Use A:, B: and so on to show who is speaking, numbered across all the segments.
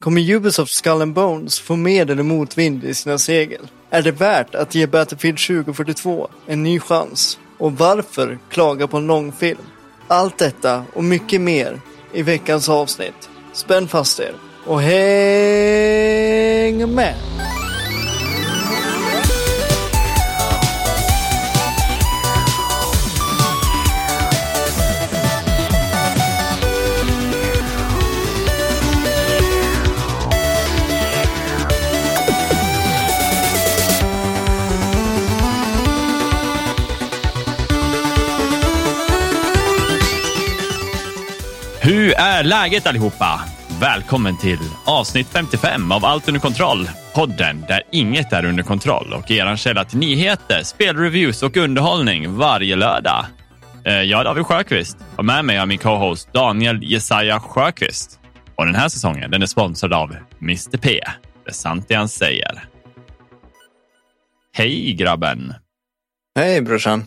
A: Kommer Ubisoft Skull and Bones få med eller motvind i sina segel? Är det värt att ge Battlefield 2042 en ny chans? Och varför klaga på en långfilm? Allt detta och mycket mer i veckans avsnitt. Spänn fast er och häng med!
B: Hur är läget allihopa? Välkommen till avsnitt 55 av Allt under kontroll. Podden där inget är under kontroll och er källa till nyheter, spelreviews och underhållning varje lördag. Eh, Jag är David Sjöqvist och med mig har min co-host Daniel Jesaja Sjöqvist. Och den här säsongen den är sponsrad av Mr P. Det är sant det han säger. Hej grabben!
A: Hej brorsan!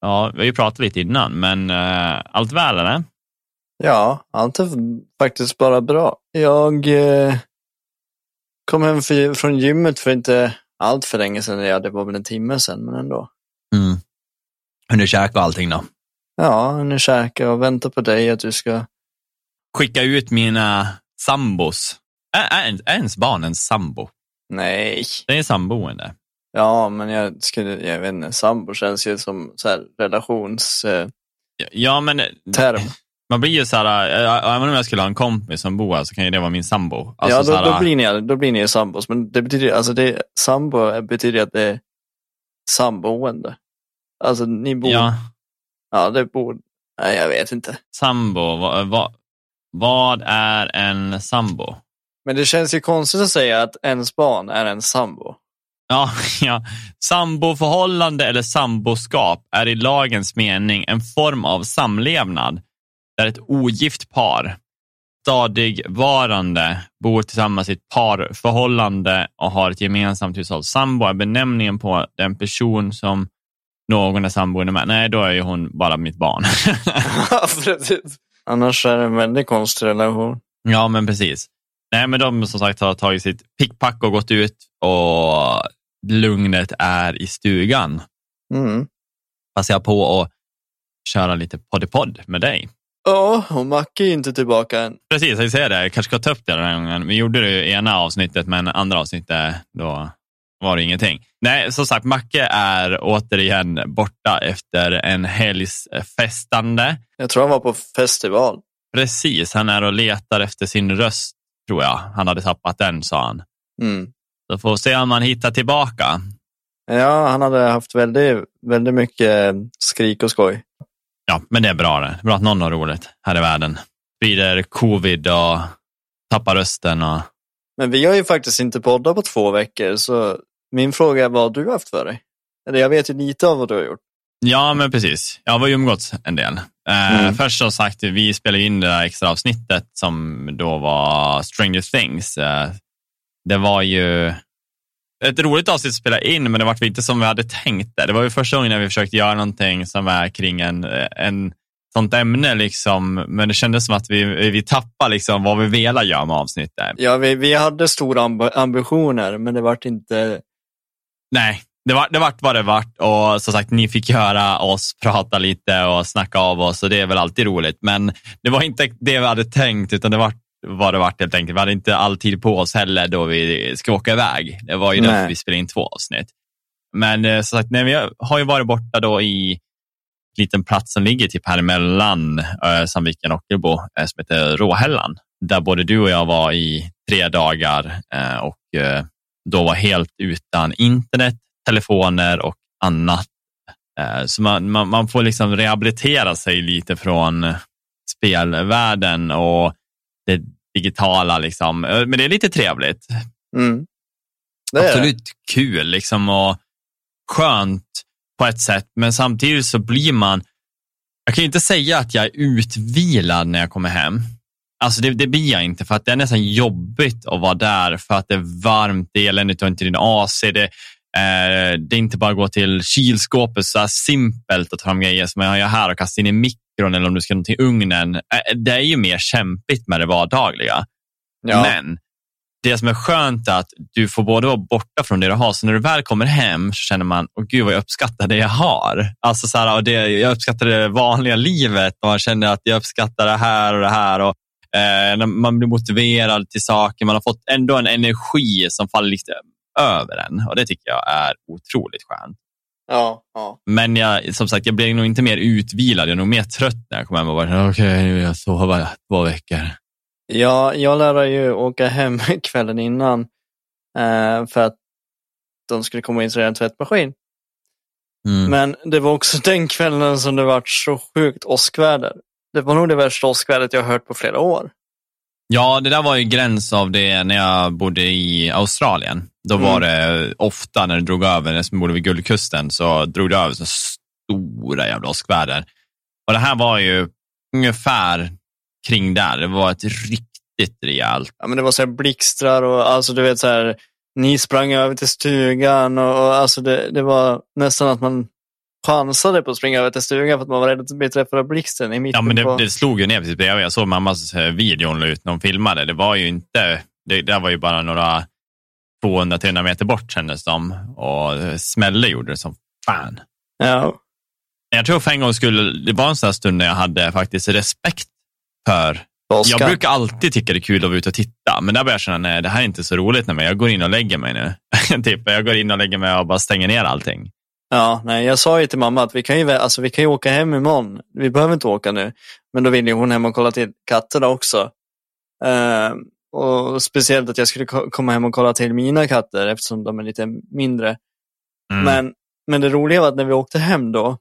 B: Ja, vi har ju pratat lite innan, men uh, allt väl eller?
A: Ja, allt är faktiskt bara bra. Jag eh, kom hem för, från gymmet för inte allt för länge sedan. Ja, det var väl en timme sedan, men ändå.
B: Mm. Hunnit käka och allting då?
A: Ja, nu käkar och väntar på dig att du ska...
B: Skicka ut mina sambos. Är, är, är ens barn en sambo?
A: Nej.
B: Det är samboende.
A: Ja, men jag skulle, jag vet inte, sambo känns ju som så här relations... Eh,
B: Ja, men
A: term.
B: Man blir ju så här, äh, även om jag skulle ha en kompis som bor här så kan ju det vara min sambo. Alltså,
A: ja, då,
B: här,
A: då, blir ni, då blir ni sambos. Men det betyder, alltså det, sambo betyder att det är samboende. Alltså ni bor, ja,
B: ja,
A: det bor, nej jag vet inte.
B: sambo. Vad, vad, vad är en sambo?
A: Men det känns ju konstigt att säga att ens barn är en sambo.
B: Ja, ja. Samboförhållande eller samboskap är i lagens mening en form av samlevnad där ett ogift par stadigvarande bor tillsammans i ett parförhållande och har ett gemensamt hushåll. Sambo är benämningen på den person som någon är samboende med. Nej, då är ju hon bara mitt barn.
A: Precis. Annars är det en väldigt konstig relation.
B: ja, men precis. Nej, men de som sagt har tagit sitt pickpack och gått ut och lugnet är i stugan.
A: Mm.
B: Passar jag på att köra lite podd med dig.
A: Ja, och Macke är inte tillbaka än.
B: Precis, jag säger det. Jag kanske ska ta upp det den här gången. Vi gjorde det i ena avsnittet, men andra avsnittet då var det ingenting. Nej, som sagt, Macke är återigen borta efter en helgs festande.
A: Jag tror han var på festival.
B: Precis, han är och letar efter sin röst, tror jag. Han hade tappat den, sa han.
A: Mm.
B: Så får vi se om han hittar tillbaka.
A: Ja, han hade haft väldigt, väldigt mycket skrik och skoj.
B: Ja, men det är bra det. Bra att någon har roligt här i världen. Sprider covid och tappar rösten. Och...
A: Men vi har ju faktiskt inte poddat på två veckor, så min fråga är vad har du haft för dig? Eller jag vet ju lite av vad du har gjort.
B: Ja, men precis. Jag har ju umgåtts en del. Eh,
A: Mm.
B: Först som sagt, vi spelade in det där extra avsnittet som då var Stranger Things. Eh, det var ju ett roligt avsnitt att spela in, men det var inte som vi hade tänkt det. Det var ju första gången när vi försökte göra någonting som är kring en, en sånt ämne, liksom. men det kändes som att vi, vi tappade liksom vad vi velat göra med avsnittet.
A: Ja, vi, vi hade stora amb- ambitioner, men det vart inte...
B: Nej, det vart det vart vad det vart och som sagt, ni fick höra oss prata lite och snacka av oss och det är väl alltid roligt. Men det var inte det vi hade tänkt utan det vart vad det vart helt enkelt. Vi hade inte all tid på oss heller då vi ska åka iväg. Det var ju
A: Nej.
B: därför vi spelade in två avsnitt. Men eh, som sagt, nej, vi har ju varit borta då i en liten plats som ligger typ här emellan eh, Sandviken och Ockelbo eh, som heter Råhällan. Där både du och jag var i tre dagar eh, och då var helt utan internet, telefoner och annat. Så man, man, man får liksom rehabilitera sig lite från spelvärlden och det digitala. Liksom. Eh, Men det är lite trevligt.
A: Mm. Det är det.
B: Absolut kul liksom, och skönt på ett sätt, men samtidigt så blir man... Jag kan ju inte säga att jag är utvilad när jag kommer hem. Alltså det, det blir jag inte för att det är nästan jobbigt att vara där för att det är varmt, det är eländigt, du har inte din AC. Det, det är inte bara att gå till kylskåpet så simpelt och ta fram grejer som jag gör här och kasta in i mikron eller om du ska i ugnen. Eh, det är ju mer kämpigt med det vardagliga.
A: Ja.
B: Men det som är skönt är att du får både vara borta från det du har, så när du väl kommer hem så känner man, åh gud vad jag uppskattar det jag har. Alltså så här, och det, jag uppskattar det vanliga livet och man känner att jag uppskattar det här och det här. Och, eh, man blir motiverad till saker, man har fått ändå en energi som faller lite över en och det tycker jag är otroligt skönt.
A: Ja, ja.
B: Men jag, som sagt, jag blir nog inte mer utvilad, jag är nog mer trött när jag kommer hem och bara, okej, okay, nu vill jag sova två veckor.
A: Ja, jag lärde ju åka hem kvällen innan eh, för att de skulle komma och installera en tvättmaskin.
B: Mm.
A: Men det var också den kvällen som det var så sjukt åskväder. Det var nog det värsta åskvädret jag har hört på flera år.
B: Ja, det där var ju gräns av det när jag bodde i Australien. Då
A: Mm.
B: var det ofta när det drog över, när jag bodde vid Guldkusten, så drog det över så stora jävla åskväder. Och det här var ju ungefär kring där. Det var ett riktigt rejält.
A: Ja, men det var så här blixtrar och alltså du vet så här, ni sprang över till stugan och, och alltså det, det var nästan att man chansade på att springa över till stugan för att man var rädd att bli träffad av blixten i mitten
B: Ja, men det,
A: på...
B: det slog ju ner precis bredvid. Jag såg mammas eh, video hon ut när hon filmade. Det var ju inte, det, det var ju bara några 200-300 meter bort kändes det som. Och eh, smälle gjorde det som fan.
A: Ja.
B: Jag tror för en gång skulle, det var en sån här stund när jag hade faktiskt respekt för
A: Åska.
B: Jag brukar alltid tycka det är kul att vara ute och titta, men där börjar jag känna, nej det här är inte så roligt. Jag går in och lägger mig nu. typ, jag går in och lägger mig och bara stänger ner allting.
A: Ja, nej, jag sa ju till mamma att vi kan ju, alltså, vi kan ju åka hem imorgon. Vi behöver inte åka nu. Men då ville ju hon hem och kolla till katterna också. Eh, och speciellt att jag skulle ko- komma hem och kolla till mina katter eftersom de är lite mindre.
B: Mm.
A: Men, men det roliga var att när vi åkte hem då,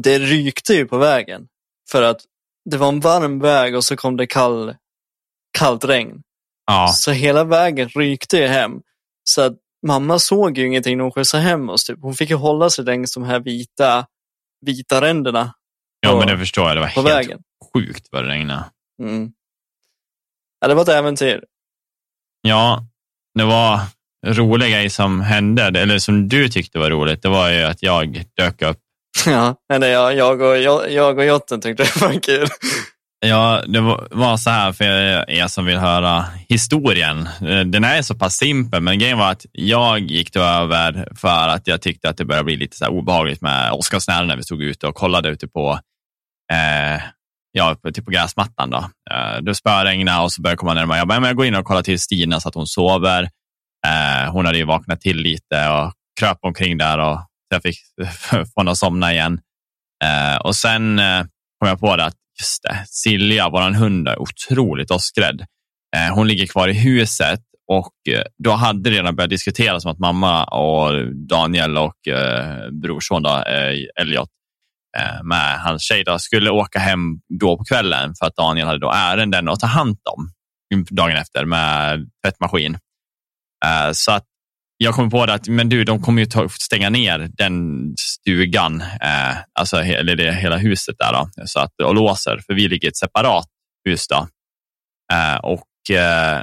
A: det rykte ju på vägen. För att det var en varm väg och så kom det kall, kallt regn.
B: ja.
A: Så hela vägen rykte ju hem. Så att mamma såg ju ingenting när hon skjutsade hem oss. Typ. Hon fick ju hålla sig längs de här vita, vita ränderna
B: ja,
A: på-
B: men det förstår jag. Det var helt
A: vägen.
B: sjukt vad det regnade.
A: Mm. Ja, det var ett äventyr.
B: Ja, det var en rolig grej som hände, eller som du tyckte var roligt. Det var ju att jag dök upp.
A: Ja, eller jag, jag, och, jag, jag och Jotten tyckte det var kul.
B: Ja, det var- så här för er som vill höra historien. Eh, den är så pass simpel, men grejen var att jag gick då över för att jag tyckte att det började bli lite så här obehagligt med åskasnära när vi stod ute och kollade ute på, eh, ja, på, typ på gräsmattan. Då. Eh, det spöregnade och så började jag komma närmare. Jag bara, men jag går in och kollar till Stina så att hon sover. Eh, hon hade ju vaknat till lite och kröp omkring där och så jag fick få henne att somna igen. Eh, och sen eh, kom jag på det att just det, Silja, vår hund, är otroligt åskrädd. Eh, hon ligger kvar i huset och eh, då hade det redan börjat diskuteras om att mamma och Daniel och eh, brorson då, eh, Elliot eh, med hans tjej då, skulle åka hem då på kvällen för att Daniel hade då ärenden att ta hand om dagen efter med tvättmaskin. Eh, så att jag kom på det att men du, de kommer ju ta, stänga ner den stugan, eh, alltså he, eller det, hela huset där då, så att, och låser, för vi ligger i ett separat hus. Då. Eh, och eh,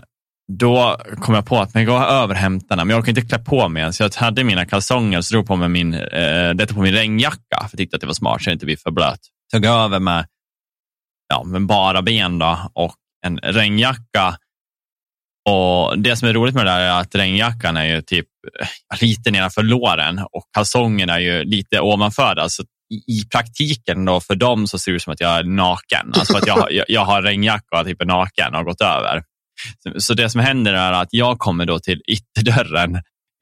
B: då kom jag på att men jag går över och den, men jag orkade inte klä på mig än, så jag hade mina kalsonger och så drog på mig min, eh, detta på min regnjacka, för jag tyckte att det var smart så jag inte blir för blöt. Tog jag över med, ja, med bara ben då, och en regnjacka och Det som är roligt med det där är att regnjackan är ju typ eh, lite nedanför låren och kalsongerna är ju lite ovanför. Alltså, i, praktiken då för dem så ser det ut som att jag är naken. Alltså att jag, har- jag, jag har regnjacka och typ är naken och har gått över. Så, det som händer är att jag kommer då till ytterdörren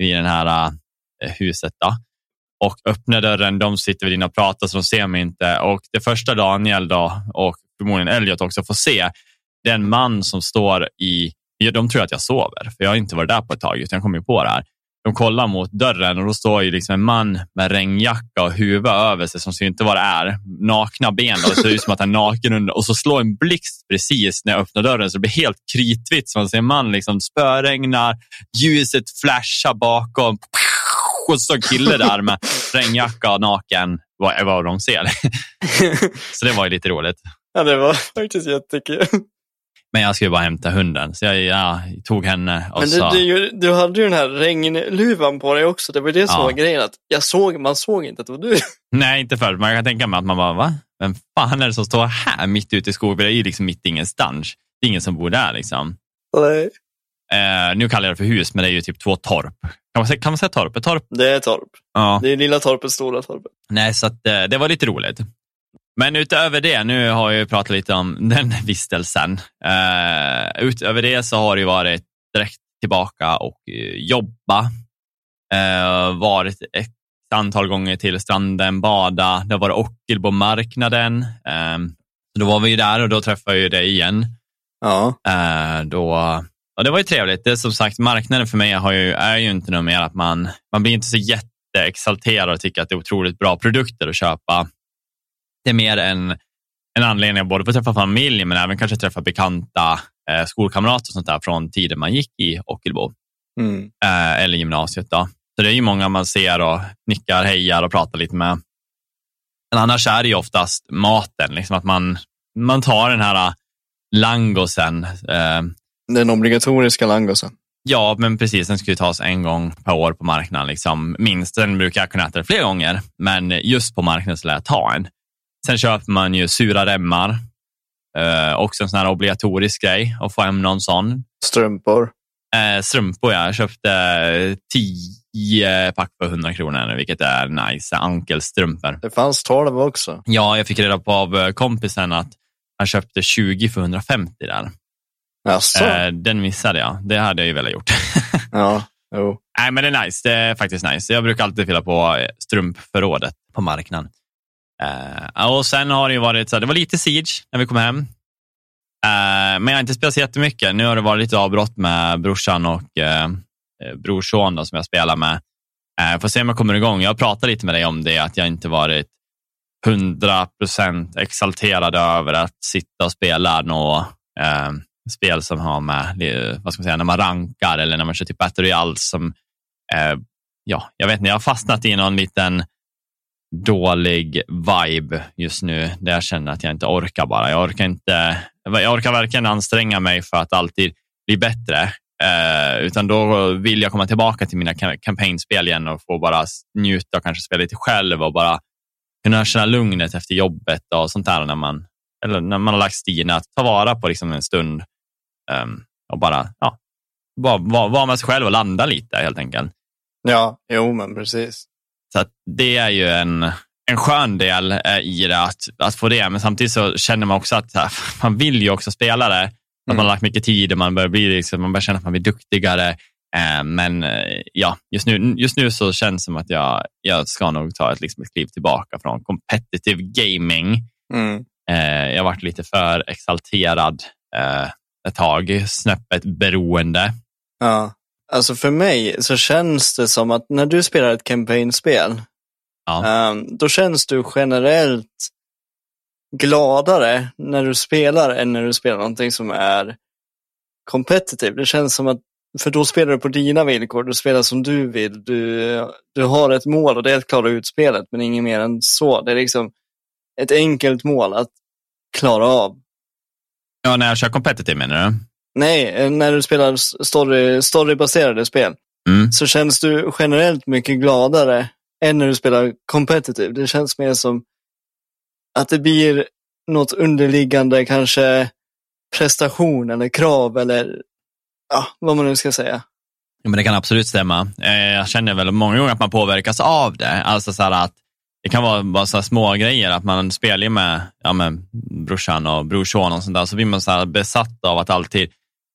B: i det här eh, eh, huset. Då. Och öppnar dörren, de sitter vid inne och pratar så de ser mig inte. Och det första Daniel då, och förmodligen Elliot också får se, det är en man som står i Ja, de tror att jag sover, för jag har inte varit där på ett tag, utan jag kommer ju på det här. De kollar mot dörren och då står ju liksom en man med regnjacka och huvud över sig som ser inte vad det är. Nakna ben och det ser ut som att han är naken under. Och så slår en blixt precis när jag öppnar dörren så det blir helt kritvitt. Så man ser en man liksom spöregnar, ljuset flashar bakom. Och så står en kille där med regnjacka och naken. Vad vad de ser. Så det var ju lite roligt.
A: ja, det var faktiskt jättekul.
B: Men jag skulle bara hämta hunden, så jag ja, tog henne och
A: Men du, du, du hade ju den här regnluvan på dig också. Det var det som
B: Ja.
A: var grejen. Att jag såg, man såg inte att det var du.
B: Nej, inte förut. Man kan tänka mig att man bara, va? Vem fan är det som står här mitt ute i skogen? Det är ju liksom mitt ingenstans. Det är ingen som bor där liksom.
A: Nej.
B: Eh, nu kallar jag det för hus, men det är ju typ två torp. Kan man säga, kan man säga torp? Torp?
A: Det är torp.
B: Ja.
A: Det är lilla torpet, stora torpet.
B: Nej, så att, eh, det var lite roligt. Men utöver det, nu har jag pratat lite om den vistelsen. Eh, utöver det så har det varit direkt tillbaka och eh, jobba. Eh, varit ett antal gånger till stranden, bada. Det har varit Ockelbomarknaden. Eh, då var vi ju där och då träffade jag dig igen.
A: Ja.
B: Då, och det var ju trevligt. Det som sagt, marknaden för mig har ju, är ju inte något mer att man, man blir inte så jätteexalterad och tycker att det är otroligt bra produkter att köpa. Det är mer en, en anledning att både få träffa familj men även kanske träffa bekanta eh, skolkamrater och sånt där från tiden man gick i Ockelbo
A: Mm.
B: eh, eller gymnasiet. Då. Så det är ju många man ser och nickar, hejar och pratar lite med. Men annars är det ju oftast maten, liksom att man, man tar den här langosen. Eh,
A: Den obligatoriska langosen.
B: ja, men precis, den ska ju tas en gång per år på marknaden. Liksom. Minst, den brukar jag kunna äta flera gånger, men just på marknaden så lär jag ta en. Sen köper man ju sura remmar, eh, också en sån här obligatorisk grej, att få hem någon sån.
A: Strumpor.
B: Eh, strumpor, ja. jag köpte 10 pack för 100 kronor, vilket är nice. Ankelstrumpor.
A: Det fanns 12 också.
B: Ja, jag fick reda på av eh, kompisen att han köpte 20 för 150 där.
A: Jaså?
B: Eh, den missade jag. Det hade jag ju velat gjort.
A: Ja, jo.
B: Nej, men det är nice. Det är faktiskt nice. Jag brukar alltid fylla på eh, strumpförrådet på marknaden. Uh, och sen har det ju varit så här, det var lite siege när vi kom hem. Uh, men jag har inte spelat så jättemycket. Nu har det varit lite avbrott med brorsan och uh, brorson då, som jag spelar med. Uh, får se om jag kommer igång. Jag pratade lite med dig om det, att jag inte varit 100% exalterad över att sitta och spela något eh, spel som har med, vad ska man säga, när man rankar eller när man kör typ Battle Royale som, eh, ja, jag vet inte, jag har fastnat i någon liten dålig vibe just nu där jag känner att jag inte orkar bara. Jag orkar inte, jag orkar verkligen anstränga mig för att alltid bli bättre. Eh, utan då vill jag komma tillbaka till mina kampanjspel igen och få bara njuta och kanske spela lite själv och bara kunna känna lugnet efter jobbet och sånt där när man, eller när man har lagt stigen. Att ta vara på liksom en stund eh, och bara, ja, bara vara vara med sig själv och landa lite helt enkelt.
A: Ja, jo men precis.
B: Så det är ju en, en skön del eh, i det, att, att få det. Men samtidigt så känner man också att här, man vill ju också spela det. Att man har lagt mycket tid och man börjar, bli, liksom, man börjar känna att man blir duktigare. Eh, men eh, ja, just nu, just nu så känns det som att jag, jag ska nog ta ett, liksom, ett kliv tillbaka från competitive gaming.
A: Mm.
B: Eh, jag har varit lite för exalterad eh, ett tag, snäppet beroende.
A: Ja. Alltså för mig så känns det som att när du spelar ett campaign-spel,
B: Ja.
A: ehm, då känns du generellt gladare när du spelar än när du spelar någonting som är competitive. Det känns som att, för då spelar du på dina villkor, du spelar som du vill, du, du har ett mål och det är att klara ut spelet, men inget mer än så. Det är liksom ett enkelt mål att klara av.
B: ja, när jag kör competitive menar du?
A: Nej, eh, när du spelar story, storybaserade spel
B: Mm.
A: så känns du generellt mycket gladare än när du spelar competitive. Det känns mer som att det blir något underliggande, kanske prestation eller krav eller ja, vad man nu ska säga.
B: Ja, men det kan absolut stämma. Eh, Jag känner väl många gånger att man påverkas av det. Alltså så här att det kan vara bara så små grejer att man spelar med, ja, med brorsan och brorson och sånt där. Så blir man så besatt av att alltid,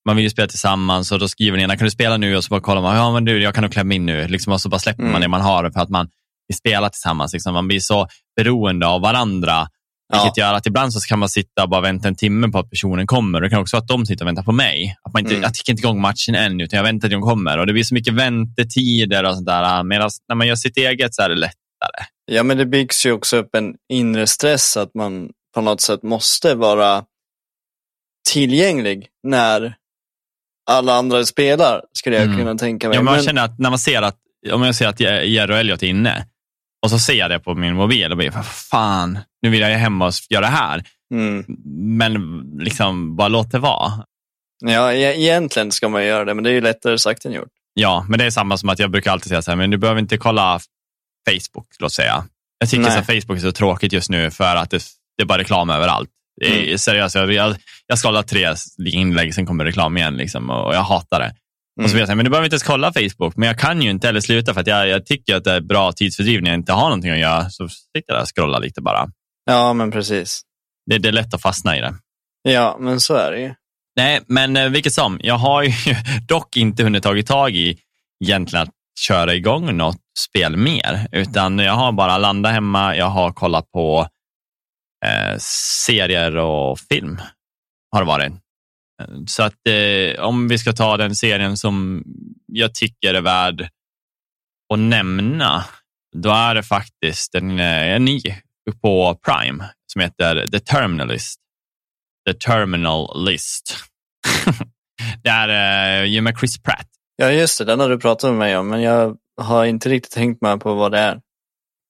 B: man vill ju spela tillsammans och då skriver ni, kan du spela nu? Och så bara kollar man, ja men du, jag kan nog klämma in nu. Liksom, och så bara släpper man
A: Mm.
B: det man har för att man vill spela tillsammans. Liksom. Man blir så beroende av varandra. Vilket gör att ibland så kan man sitta och bara vänta en timme på att personen kommer. Det kan också vara att de sitter och väntar på mig. Att man inte,
A: Mm.
B: Jag tycker inte igång matchen än, utan jag väntar till de kommer. Och Det blir så mycket väntetider och sånt där. Medan när man gör sitt eget så är det lättare.
A: Ja, men det byggs ju också upp en inre stress att man på något sätt måste vara tillgänglig när alla andra spelar, skulle jag
B: Mm.
A: kunna tänka mig.
B: Ja, man
A: Men-
B: känner att när man ser att, om jag ser att Jerry och Elliot är inne och så ser jag det på min mobil och blir fan, nu vill jag hem och göra det här.
A: mm.
B: Men liksom, bara låt det vara.
A: Ja, e- egentligen ska man göra det, men det är ju lättare sagt än gjort.
B: Ja, men det är samma som att jag brukar alltid säga så här, men du behöver inte kolla Facebook, låt säga. Jag tycker
A: Nej.
B: att Facebook är så tråkigt just nu för att det, det är bara reklam överallt. Mm. Seriöst, jag, jag, jag scrollar tre inlägg, sen kommer reklam igen liksom, och jag hatar det. Mm. Och så vet jag, men du behöver inte ens kolla Facebook, men jag kan ju inte heller sluta för att jag, jag tycker att det är bra tidsfördriv när jag inte har någonting att göra. Så sitter jag där och scrollar lite bara.
A: Ja, men precis.
B: Det, det är lätt att fastna i det.
A: Ja, men så är det ju.
B: Nej, men eh, vilket som, jag har ju dock inte hunnit tagit tag i egentligen att köra igång något spel mer, utan jag har bara landat hemma, jag har kollat på eh, serier och film. Har det varit. Så att eh, om vi ska ta den serien som jag tycker är värd att nämna, då är det faktiskt en, eh, en ny på Prime som heter The Terminalist. The Terminal List. det är ju med Chris Pratt.
A: Ja, just det. Den har du pratat med mig om, men jag har inte riktigt tänkt mig på vad det är.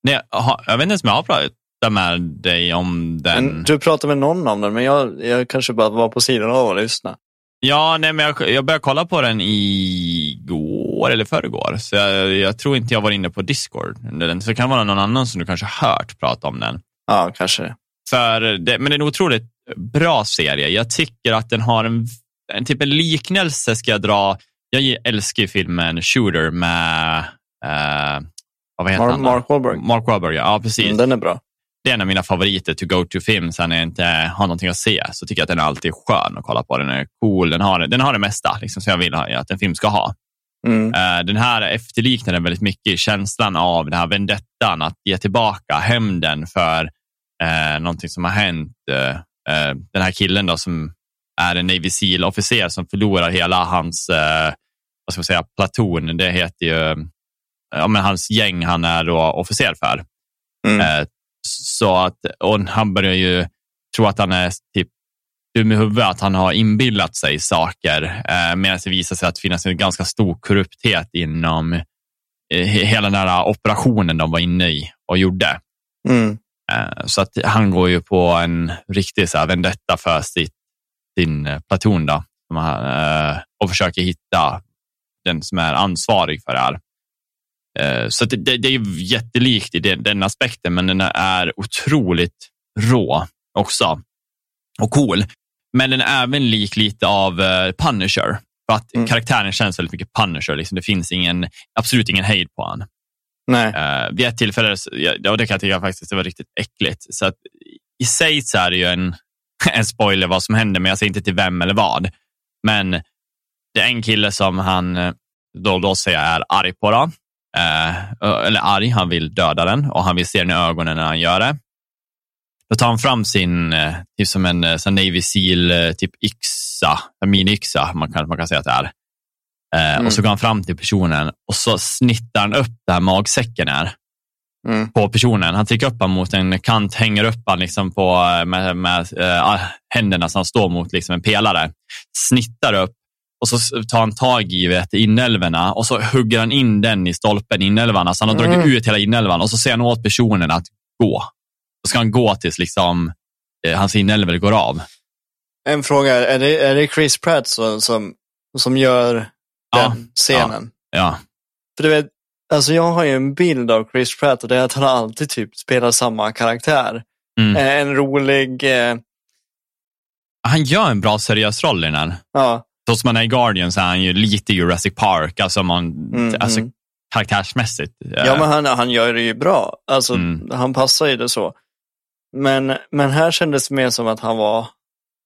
B: Nej, jag vet inte ens om jag har pratat med dig om den.
A: Men du pratade med någon om den, men jag, jag kanske bara var på sidan av och lyssnade.
B: Ja, nej, men jag, jag började kolla på den igår eller förrgår, så jag, jag, tror inte jag var inne på Discord. Så det kan vara någon annan som du kanske hört prata om den.
A: Ja, kanske
B: För det. Men det är en otroligt bra serie. Jag tycker att den har en, en typ en liknelse ska jag dra. Jag älskar filmen Shooter med uh, vad heter
A: Mark,
B: han?
A: Mark Wahlberg.
B: Mark Wahlberg, ja precis. Mm,
A: den är bra.
B: Det är en av mina favoriter to go to film, sen när jag inte har någonting att se så tycker jag att den är alltid skön att kolla på. Den är cool, den har, den har det mesta liksom, som jag vill att en film ska ha. Mm. Uh, den här efterliknar den väldigt mycket känslan av den här vendettan, att ge tillbaka hämnden för uh, någonting som har hänt. Uh, Eh, den här killen då som är en Navy Seal-officer som förlorar hela hans eh, vad ska man säga, platon. Det heter ju ja, men hans gäng han är då officer för. Mm. Eh, så att, och han börjar ju tro att han är typ dum i huvudet, att han har inbillat sig saker eh, medan det visar sig att det finns en ganska stor korrupthet inom eh, hela den här operationen de var inne i och gjorde. Mm. Eh, så att han går ju på en riktig så här vendetta för sitt, sin eh, platon då, eh, och försöker hitta den som är ansvarig för det här. Så det, det, det är jättelikt i den, den aspekten, men den är otroligt rå också och cool. Men den är även lik lite av Punisher. För att mm. karaktären känns väldigt mycket Punisher. Liksom. Det finns ingen, absolut ingen hejd på honom.
A: Nej. Uh,
B: vid ett tillfälle, och det kan jag tycka faktiskt det var riktigt äckligt. Så att, I sig så är det ju en, en spoiler vad som händer, men jag säger inte till vem eller vad. Men det är en kille som han eh, då, då säger är arg på. Då. Uh, eller arg, han vill döda den och han vill se den i ögonen när han gör det. Då tar han fram sin, typ som en sån Navy Seal typ yxa, en mini-yxa man kan, man kan säga att det är. Mm. Och så mm. går han fram till personen och så snittar han upp där magsäcken är. Mm. på personen. Han trycker upp honom mot en kant, hänger upp honom liksom på, med, med äh, händerna så han står mot liksom en pelare. Snittar upp och så tar han tag i vet, inälvorna och så hugger han in den i stolpen, inälvorna. Så han har mm. dragit ut hela inälvan och så säger han åt personen att gå. Då ska han gå tills liksom, eh, hans inälvor går av.
A: En fråga, är det, är det Chris Pratt som, som, som gör den scenen.
B: Ja, ja.
A: För du vet, alltså jag har ju en bild av Chris Pratt och det är att han alltid typ spelar samma karaktär. Mm. Eh, en rolig... Eh...
B: Han gör en bra seriös roll i den här.
A: Ja.
B: Så som han är i Guardians är han ju lite Jurassic Park, alltså, man, mm, alltså mm. karaktärsmässigt.
A: Ja, men han, han gör det ju bra. Alltså, mm. Han passar ju det så. Men, men här kändes det mer som att han var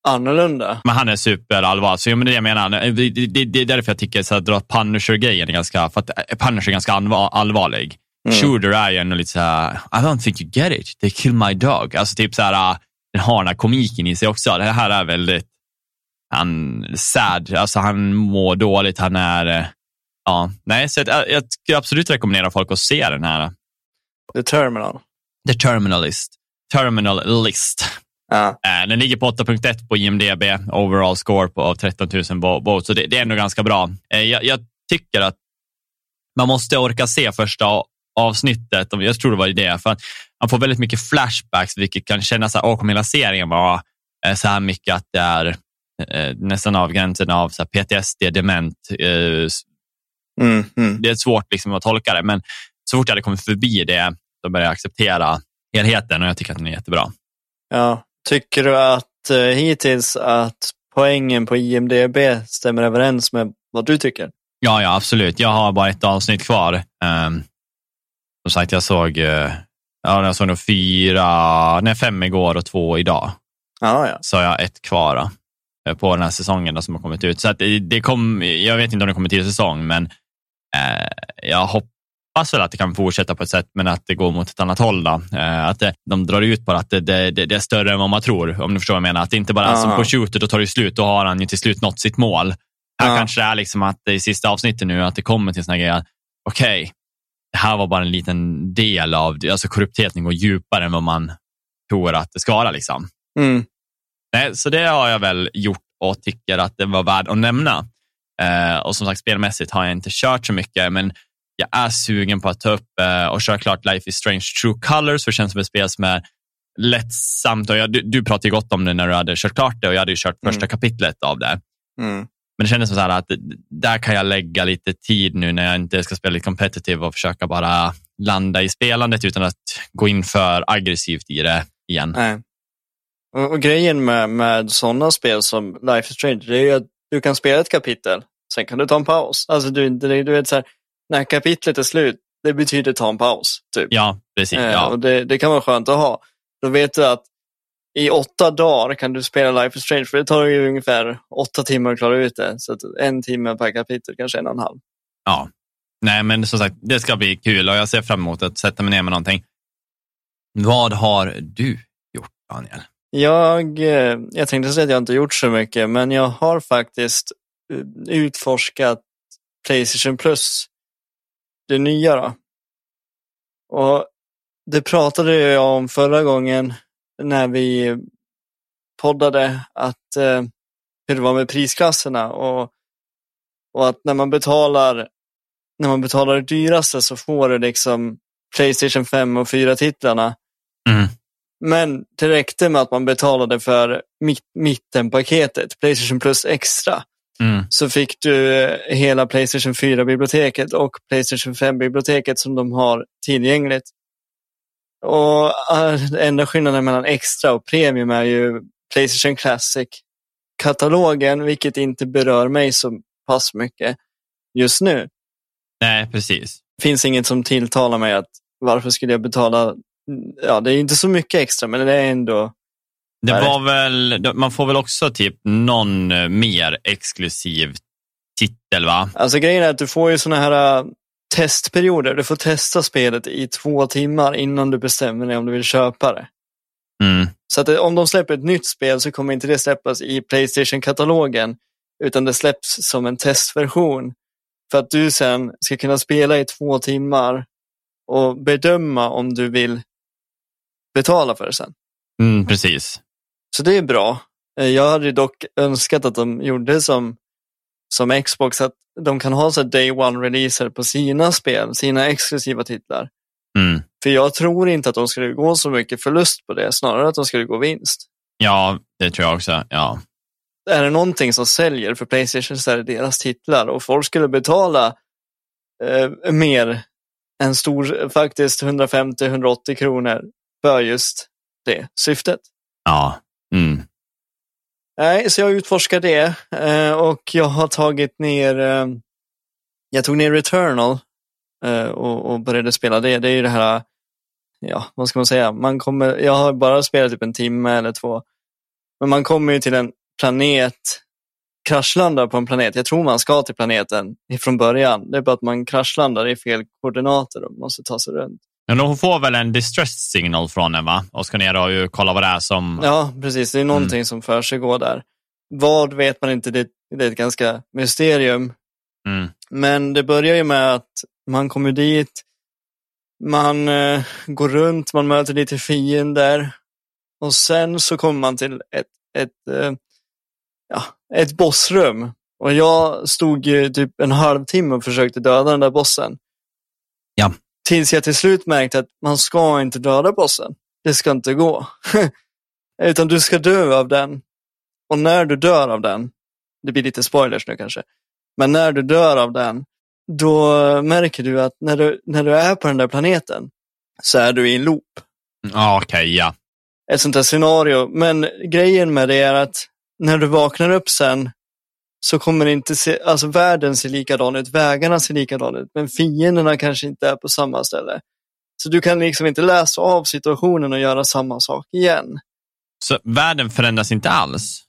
A: annorlunda.
B: Men han är superallvarlig. Så, ja, men det, jag menar, det, det, det är därför jag tycker att dra Punisher-grejen är ganska, för att eh, Punisher är ganska allvarlig. Mm. Shooter är ju ändå lite så här, I don't think you get it, they kill my dog. Alltså typ så här, ah, den har den här komiken i sig också. Det här är väldigt, han sad, alltså han mår dåligt, han är, eh, ja, nej, så jag, jag skulle absolut rekommendera folk att se den här.
A: The Terminal.
B: The Terminalist. Terminal List.
A: Ja.
B: Eh, den ligger på 8.1 på IMDB, overall score på 13 000 votes, så det, det, är ändå ganska bra. Eh, jag, jag, tycker att man måste orka se första avsnittet, jag tror det var det, för att man får väldigt mycket flashbacks, vilket kan kännas som att hela serien var eh, så här mycket att det är nästan av gränsen av så PTSD, dement.
A: Mm, mm.
B: Det är svårt liksom att tolka det, men så fort jag hade kommit förbi det, då började jag acceptera helheten och jag tycker att den är jättebra.
A: Ja, Tycker du att eh, hittills att poängen på IMDB stämmer överens med vad du tycker?
B: Ja, ja, absolut. Jag har bara ett avsnitt kvar. Um, som sagt, jag såg, uh, ja, jag såg nog fyra, nej, fem igår och två idag.
A: Ja, ja.
B: Så jag har ett kvar då, eh, på den här säsongen som har kommit ut. Så att det, kom, jag vet inte om det kommer till säsong, men uh, jag hoppas väl att det kan fortsätta på ett sätt, men att det går mot ett annat håll. Uh, att det, de drar ut på att det, det, det, är större än vad man tror, om du förstår vad jag menar. Att det inte bara är som på shooter, då tar det slut, då har han ju till slut nått sitt mål. Här
A: Ja.
B: kanske det är liksom att i sista avsnittet nu, att det kommer till såna grejer. Okej, det här var bara en liten del av det. Alltså korruptheten går djupare än vad man tror att det ska vara. Liksom.
A: Mm.
B: Nej, så det har jag väl gjort och tycker att det var värd att nämna. Eh, och som sagt, spelmässigt har jag inte kört så mycket, men jag är sugen på att ta upp eh, och köra klart Life is Strange True Colors, för det känns som ett spel som är lättsamt. Och jag, du, du pratade gott om det när du hade kört klart det och jag hade ju kört första
A: Mm.
B: kapitlet av det.
A: Mm.
B: Men det kändes som så här att där kan jag lägga lite tid nu när jag inte ska spela lite competitive och försöka bara landa i spelandet utan att gå in för aggressivt i det igen.
A: Nej. Och, och grejen med, med sådana spel som Life is Strange, det är ju att du kan spela ett kapitel, sen kan du ta en paus. Alltså du, du, du vet så här, när kapitlet är slut, det betyder ta en paus. Typ.
B: Ja, precis.
A: Eh,
B: Ja.
A: och det, det kan vara skönt att ha. Då vet du att i åtta dagar kan du spela Life is Strange, för det tar ju ungefär åtta timmar att klara ut det. Så en timme per kapitel, kanske en och en halv.
B: ja. Nej, men som sagt, det ska bli kul och jag ser fram emot att sätta mig ner med någonting. Vad har du gjort, Daniel?
A: Jag, eh, jag tänkte säga att jag inte gjort så mycket, men jag har faktiskt eh, utforskat Playstation Plus, det nya då. Och det pratade jag om förra gången när vi poddade, att eh, hur det var med prisklasserna och, och att när man betalar när man betalar det dyraste så får du liksom Playstation 5 och 4-titlarna
B: Mm
A: men det räckte med att man betalade för mitt, mittenpaketet, Playstation Plus Extra,
B: Mm.
A: så fick du eh, hela Playstation 4-biblioteket och Playstation 5-biblioteket som de har tillgängligt. Och eh, enda skillnaden mellan Extra och Premium är ju Playstation Classic-katalogen, vilket inte berör mig så pass mycket just nu.
B: Nej, precis.
A: finns inget som tilltalar mig att varför skulle jag betala, ja det är inte så mycket extra men det är ändå
B: Det var väl, man får väl också typ någon eh, mer exklusiv titel, va?
A: Alltså grejen är att du får ju sådana här äh, testperioder. Du får testa spelet i två timmar innan du bestämmer dig om du vill köpa det.
B: Mm.
A: Så att det, om de släpper ett nytt spel så kommer inte det släppas i Playstation-katalogen utan det släpps som en testversion. För att du sen ska kunna spela i två timmar och bedöma om du vill betala för det sen.
B: Mm, precis.
A: Så det är bra. Eh, Jag hade dock önskat att de gjorde som, som Xbox, att de kan ha så day one-releaser på sina spel, sina exklusiva titlar.
B: Mm.
A: För jag tror inte att de skulle gå så mycket förlust på det, snarare att de skulle gå vinst.
B: Ja, det tror jag också. Ja.
A: Är det någonting som säljer för Playstation så är det deras titlar och folk skulle betala eh, mer än stor, faktiskt 150-180 kronor för just det syftet.
B: Ja. Mm.
A: Nej, så jag utforskar det eh, och jag har tagit ner, eh, jag tog ner Returnal eh, och, och började spela det. Det är ju det här, ja, vad ska man säga, man kommer, jag har bara spelat typ en timme eller två. Men man kommer ju till en planet, kraschlandar på en planet. Jag tror man ska till planeten från början. Det är bara att man kraschlandar i fel koordinater och måste ta sig runt.
B: Men de får väl en distress signal från den, va? Och ska ner och ju kolla vad det är som...
A: Ja, precis. Det är någonting som för sig går där. Vad vet man inte, det, det är ett ganska mysterium.
B: Mm.
A: Men det börjar ju med att man kommer dit, man eh, går runt, man möter lite fiender och sen så kommer man till ett, ett, eh, ja, ett bossrum. Och jag stod ju typ en halvtimme och försökte döda den där bossen.
B: Ja.
A: Tills jag till slut märkte att man ska inte döda bossen. Det ska inte gå. Utan du ska dö av den. Och när du dör av den, det blir lite spoilers nu kanske, men när du dör av den, då märker du att när du, när du är på den där planeten så är du i en loop.
B: Ja, okej, ja.
A: ett sånt här scenario. Men grejen med det är att när du vaknar upp sen så kommer det inte se, alltså världen ser likadan ut, vägarna ser likadana ut, men fienderna kanske inte är på samma ställe. Så du kan liksom inte läsa av situationen och göra samma sak igen.
B: Så världen förändras inte alls?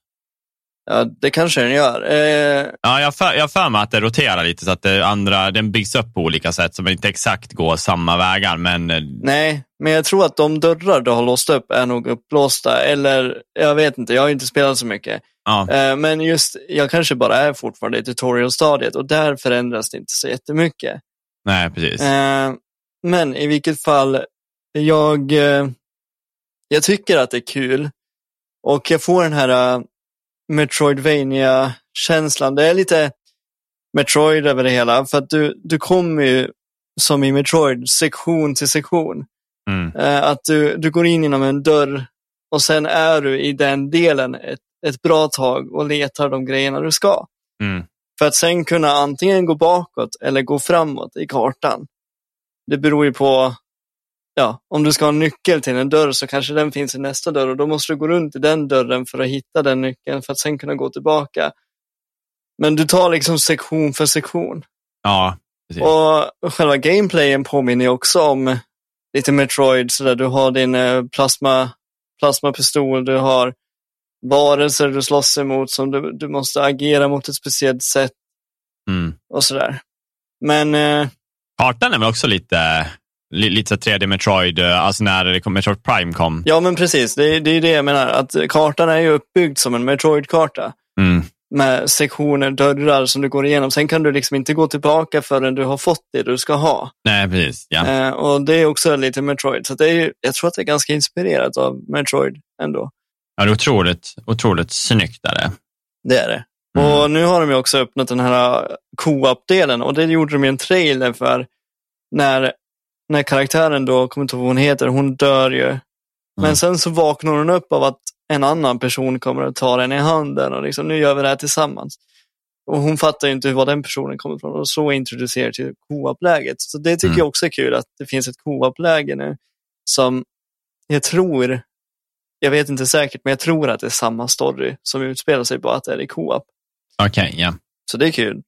A: Ja, det kanske den gör. Eh...
B: Ja, jag för, jag för mig att det roterar lite så att det andra, den byggs upp på olika sätt man inte exakt går samma vägar. Men... eh,
A: Nej, men jag tror att de dörrar du har låst upp är nog upplåsta. Eller jag vet inte, jag har inte spelat så mycket.
B: Ja,
A: Eh, Men just, jag kanske bara är fortfarande i tutorial-stadiet och där förändras det inte så jättemycket.
B: nej precis.
A: Eh, Men i vilket fall, jag, eh, jag tycker att det är kul. Och jag får den här uh, metroidvania känslan Det är lite Metroid över det hela. För att du, du kommer ju, som i Metroid, sektion till sektion.
B: Mm.
A: Eh, Att du, du går in genom en dörr och sen är du i den delen ett, ett bra tag och letar de grejerna du ska.
B: Mm.
A: För att sen kunna antingen gå bakåt eller gå framåt i kartan. Det beror ju på, ja, om du ska ha en nyckel till en dörr så kanske den finns i nästa dörr och då måste du gå runt i den dörren för att hitta den nyckeln för att sen kunna gå tillbaka. Men du tar liksom sektion för sektion.
B: Ja, precis.
A: Och själva gameplayen påminner också om lite Metroid, så där du har din eh, plasma, plasmapistol, du har varelser du slåss emot som du, du måste agera mot ett speciellt sätt
B: Mm.
A: och sådär. Men eh,
B: Kartan är väl också lite, li, lite så 3D Metroid, eh, alltså när det kom, Metroid Prime kom.
A: ja, men precis, det, är- det är det jag menar, att kartan är ju uppbyggd som en Metroid-karta
B: Mm.
A: med sektioner, dörrar som du går igenom. Sen kan du liksom inte gå tillbaka förrän du har fått det du ska ha.
B: Nej, precis. Ja.
A: Eh, och det är också lite Metroid, så det är, ju- jag tror att det är ganska inspirerat av Metroid ändå.
B: ja, det är otroligt, otroligt snyggt. Är det.
A: Det är det.
B: Mm.
A: Och nu har de ju också öppnat den här co-op-delen och det gjorde de i en trailer för när, när karaktären då, kommer inte ihåg vad hon heter, hon dör ju. Men
B: Mm.
A: sen så vaknar hon upp av att en annan person kommer att ta den i handen och liksom, nu gör vi det här tillsammans. Och hon fattar ju inte var den personen kommer ifrån och så introducerar till co-op-läget. Så det tycker
B: Mm.
A: jag också är kul att det finns ett co-op-läge nu som jag tror, jag vet inte säkert, men jag tror att det är samma story som utspelar sig, bara att det är i co-op.
B: Okej, ja.
A: Så det är kul.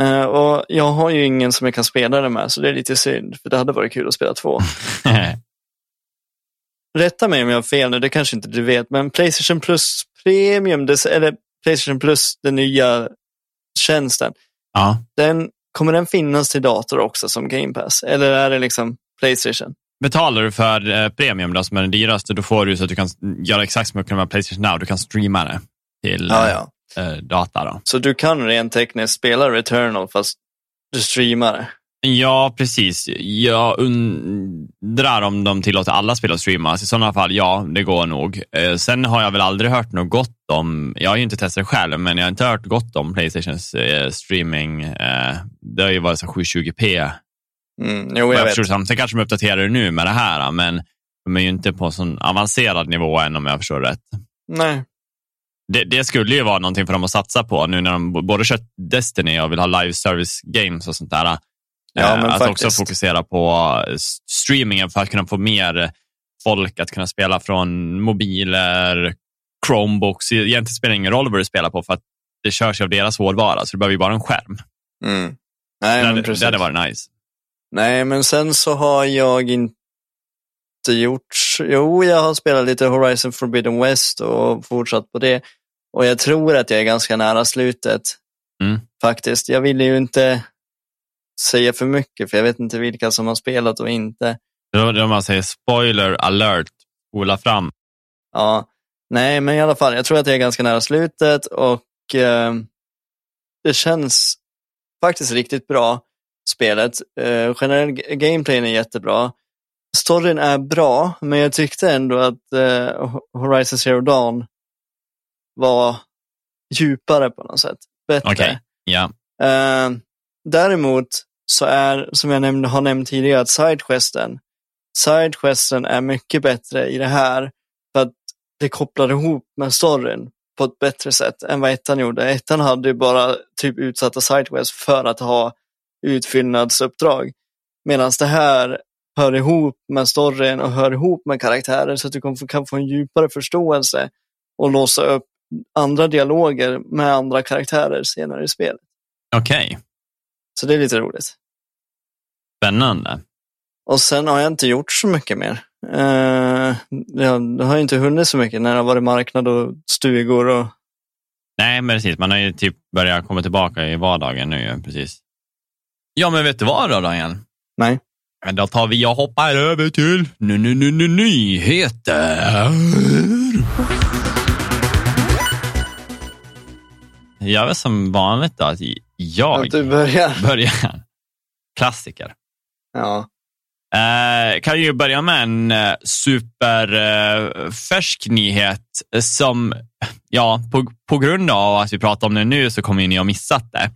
A: Eh, och jag har ju ingen som jag kan spela det med, så det är lite synd, för det hade varit kul att spela två. Rätta mig om jag har fel nu, det kanske inte du vet, men Playstation Plus Premium, eller Playstation Plus, den nya tjänsten,
B: ja.
A: den, kommer den finnas till dator också som Game Pass? Eller är det liksom Playstation?
B: Betalar du för eh, premium då, som är den dyraste, då får du så att du kan göra exakt som du kan med Playstation Now. Du kan streama det till eh, eh, data. Då.
A: Så du kan rent tekniskt spela Returnal fast du streamar det?
B: Ja, precis. Jag undrar om de tillåter alla spel att streamas. I sådana fall, ja, det går nog. Eh, sen har jag väl aldrig hört något gott om, jag har ju inte testat själv, men jag har inte hört gott om Playstations eh, streaming. Eh, det har ju varit så 720p.
A: Mm, jo,
B: Jag
A: jag vet.
B: Sen kanske de uppdaterar det nu med det här, men de är ju inte på en sån avancerad nivå än om jag förstår rätt.
A: Nej.
B: Det, det skulle ju vara någonting för dem att satsa på nu när de både kört Destiny och vill ha live service games och sånt där.
A: Ja,
B: Eh, att
A: faktiskt.
B: också fokusera på eh, streamingen för att kunna få mer folk att kunna spela från mobiler, Chromebooks. Egentligen spelar det ingen roll vad du spelar på för att det körs av deras hårdvara, så det behöver ju bara en skärm.
A: Mm. Nej,
B: Det
A: men precis.
B: det hade varit nice.
A: Nej, men sen så har jag inte gjort... Jo, jag har spelat lite Horizon Forbidden West och fortsatt på det. Och jag tror att jag är ganska nära slutet.
B: Mm.
A: Faktiskt. Jag vill ju inte säga för mycket, för jag vet inte vilka som har spelat och inte.
B: Då, då man säger spoiler alert, spola fram.
A: Ja, nej, men i alla fall, jag tror att jag är ganska nära slutet och eh, det känns faktiskt riktigt bra, spelet. Eh, generell gameplayen är jättebra. Storyn är bra, men jag tyckte ändå att eh, Horizon Zero Dawn var djupare på något sätt. Bättre.
B: Okej, ja.
A: Eh, däremot så är, som jag nämnde, har nämnt tidigare, att sidequesten, sidequesten är mycket bättre i det här för att det kopplar ihop med storyn på ett bättre sätt än vad ettan gjorde. Ettan hade ju bara typ utsatta sidequests för att ha utfyllnadsuppdrag. Medan det här hör ihop med storyn och hör ihop med karaktärer så att du kan få en djupare förståelse och låsa upp andra dialoger med andra karaktärer senare i spelet.
B: Okej. Okay.
A: Så det är lite roligt.
B: Spännande.
A: Och sen har jag inte gjort så mycket mer. Uh, jag har inte hunnit så mycket när det har varit marknad och stugor. Och...
B: Nej, men precis. Man har ju typ börjat komma tillbaka i vardagen nu. Precis. Ja, men vet du vad då, Daniel?
A: Nej.
B: Men då tar vi och hoppar över till n -n -n nyheter. Jag är som vanligt då, att jag
A: du börjar.
B: börjar. Klassiker.
A: Ja.
B: Eh, kan ju börja med en eh, superfärsk eh, nyhet som, ja, på, på grund av att vi pratar om det nu så kommer ni ha missat det.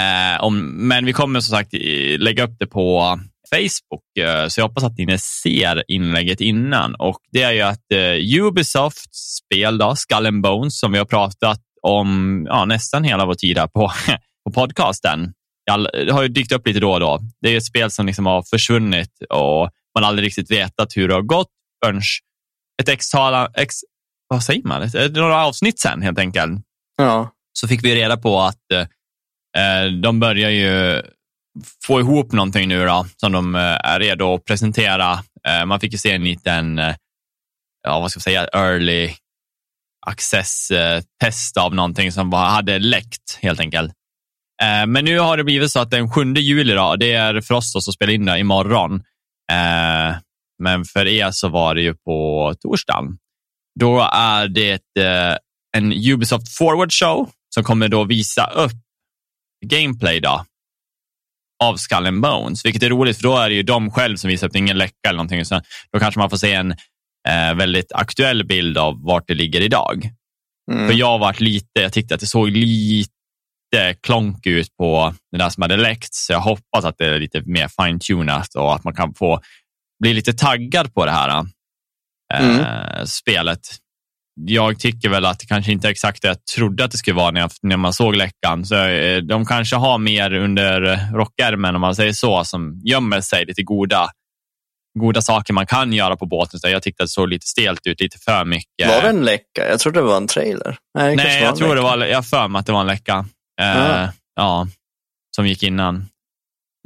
B: Eh, om, men vi kommer som sagt lägga upp det på Facebook, eh, så jag hoppas att ni ser inlägget innan. Och Det är ju att eh, Ubisofts spel, då, Skull and Bones, som vi har pratat om ja, nästan hela vår tid här på, på podcasten, det har ju dykt upp lite då och då. Det är ett spel som liksom har försvunnit och man har aldrig riktigt vetat hur det har gått förrän ett x-tal, x, vad säger man, ett, några avsnitt sen helt enkelt.
A: Ja.
B: Så fick vi reda på att eh, de börjar ju få ihop någonting nu då, som de eh, är redo att presentera. Eh, man fick ju se en liten, eh, ja vad ska jag säga, early access-test av någonting som hade läckt helt enkelt. Eh, men nu har det blivit så att den 7 juli, då, det är för oss som spelar in det imorgon. Eh, men för er så var det ju på torsdagen. Då är det eh, en Ubisoft Forward Show som kommer då visa upp gameplay då, av Skull and Bones, vilket är roligt för då är det ju de själv som visar upp, ingen läcka eller någonting. Så då kanske man får se en eh, väldigt aktuell bild av vart det ligger idag. Mm. För jag varit lite, jag tyckte att det såg lite klonk ut på det där som hade läckt, så jag hoppas att det är lite mer fine-tunat och att man kan få bli lite taggad på det här eh, mm. spelet. Jag tycker väl att det kanske inte är exakt det jag trodde att det skulle vara när, jag, när man såg läckan. Så, eh, de kanske har mer under rockärmen, om man säger så, som gömmer sig lite goda goda saker man kan göra på båten. Så jag tyckte att det såg lite stelt ut, lite för mycket.
A: Var det en läcka? Jag trodde det var en trailer.
B: Nej, Nej jag tror det var, jag för mig att det var en läcka. Eh, ja, som gick innan.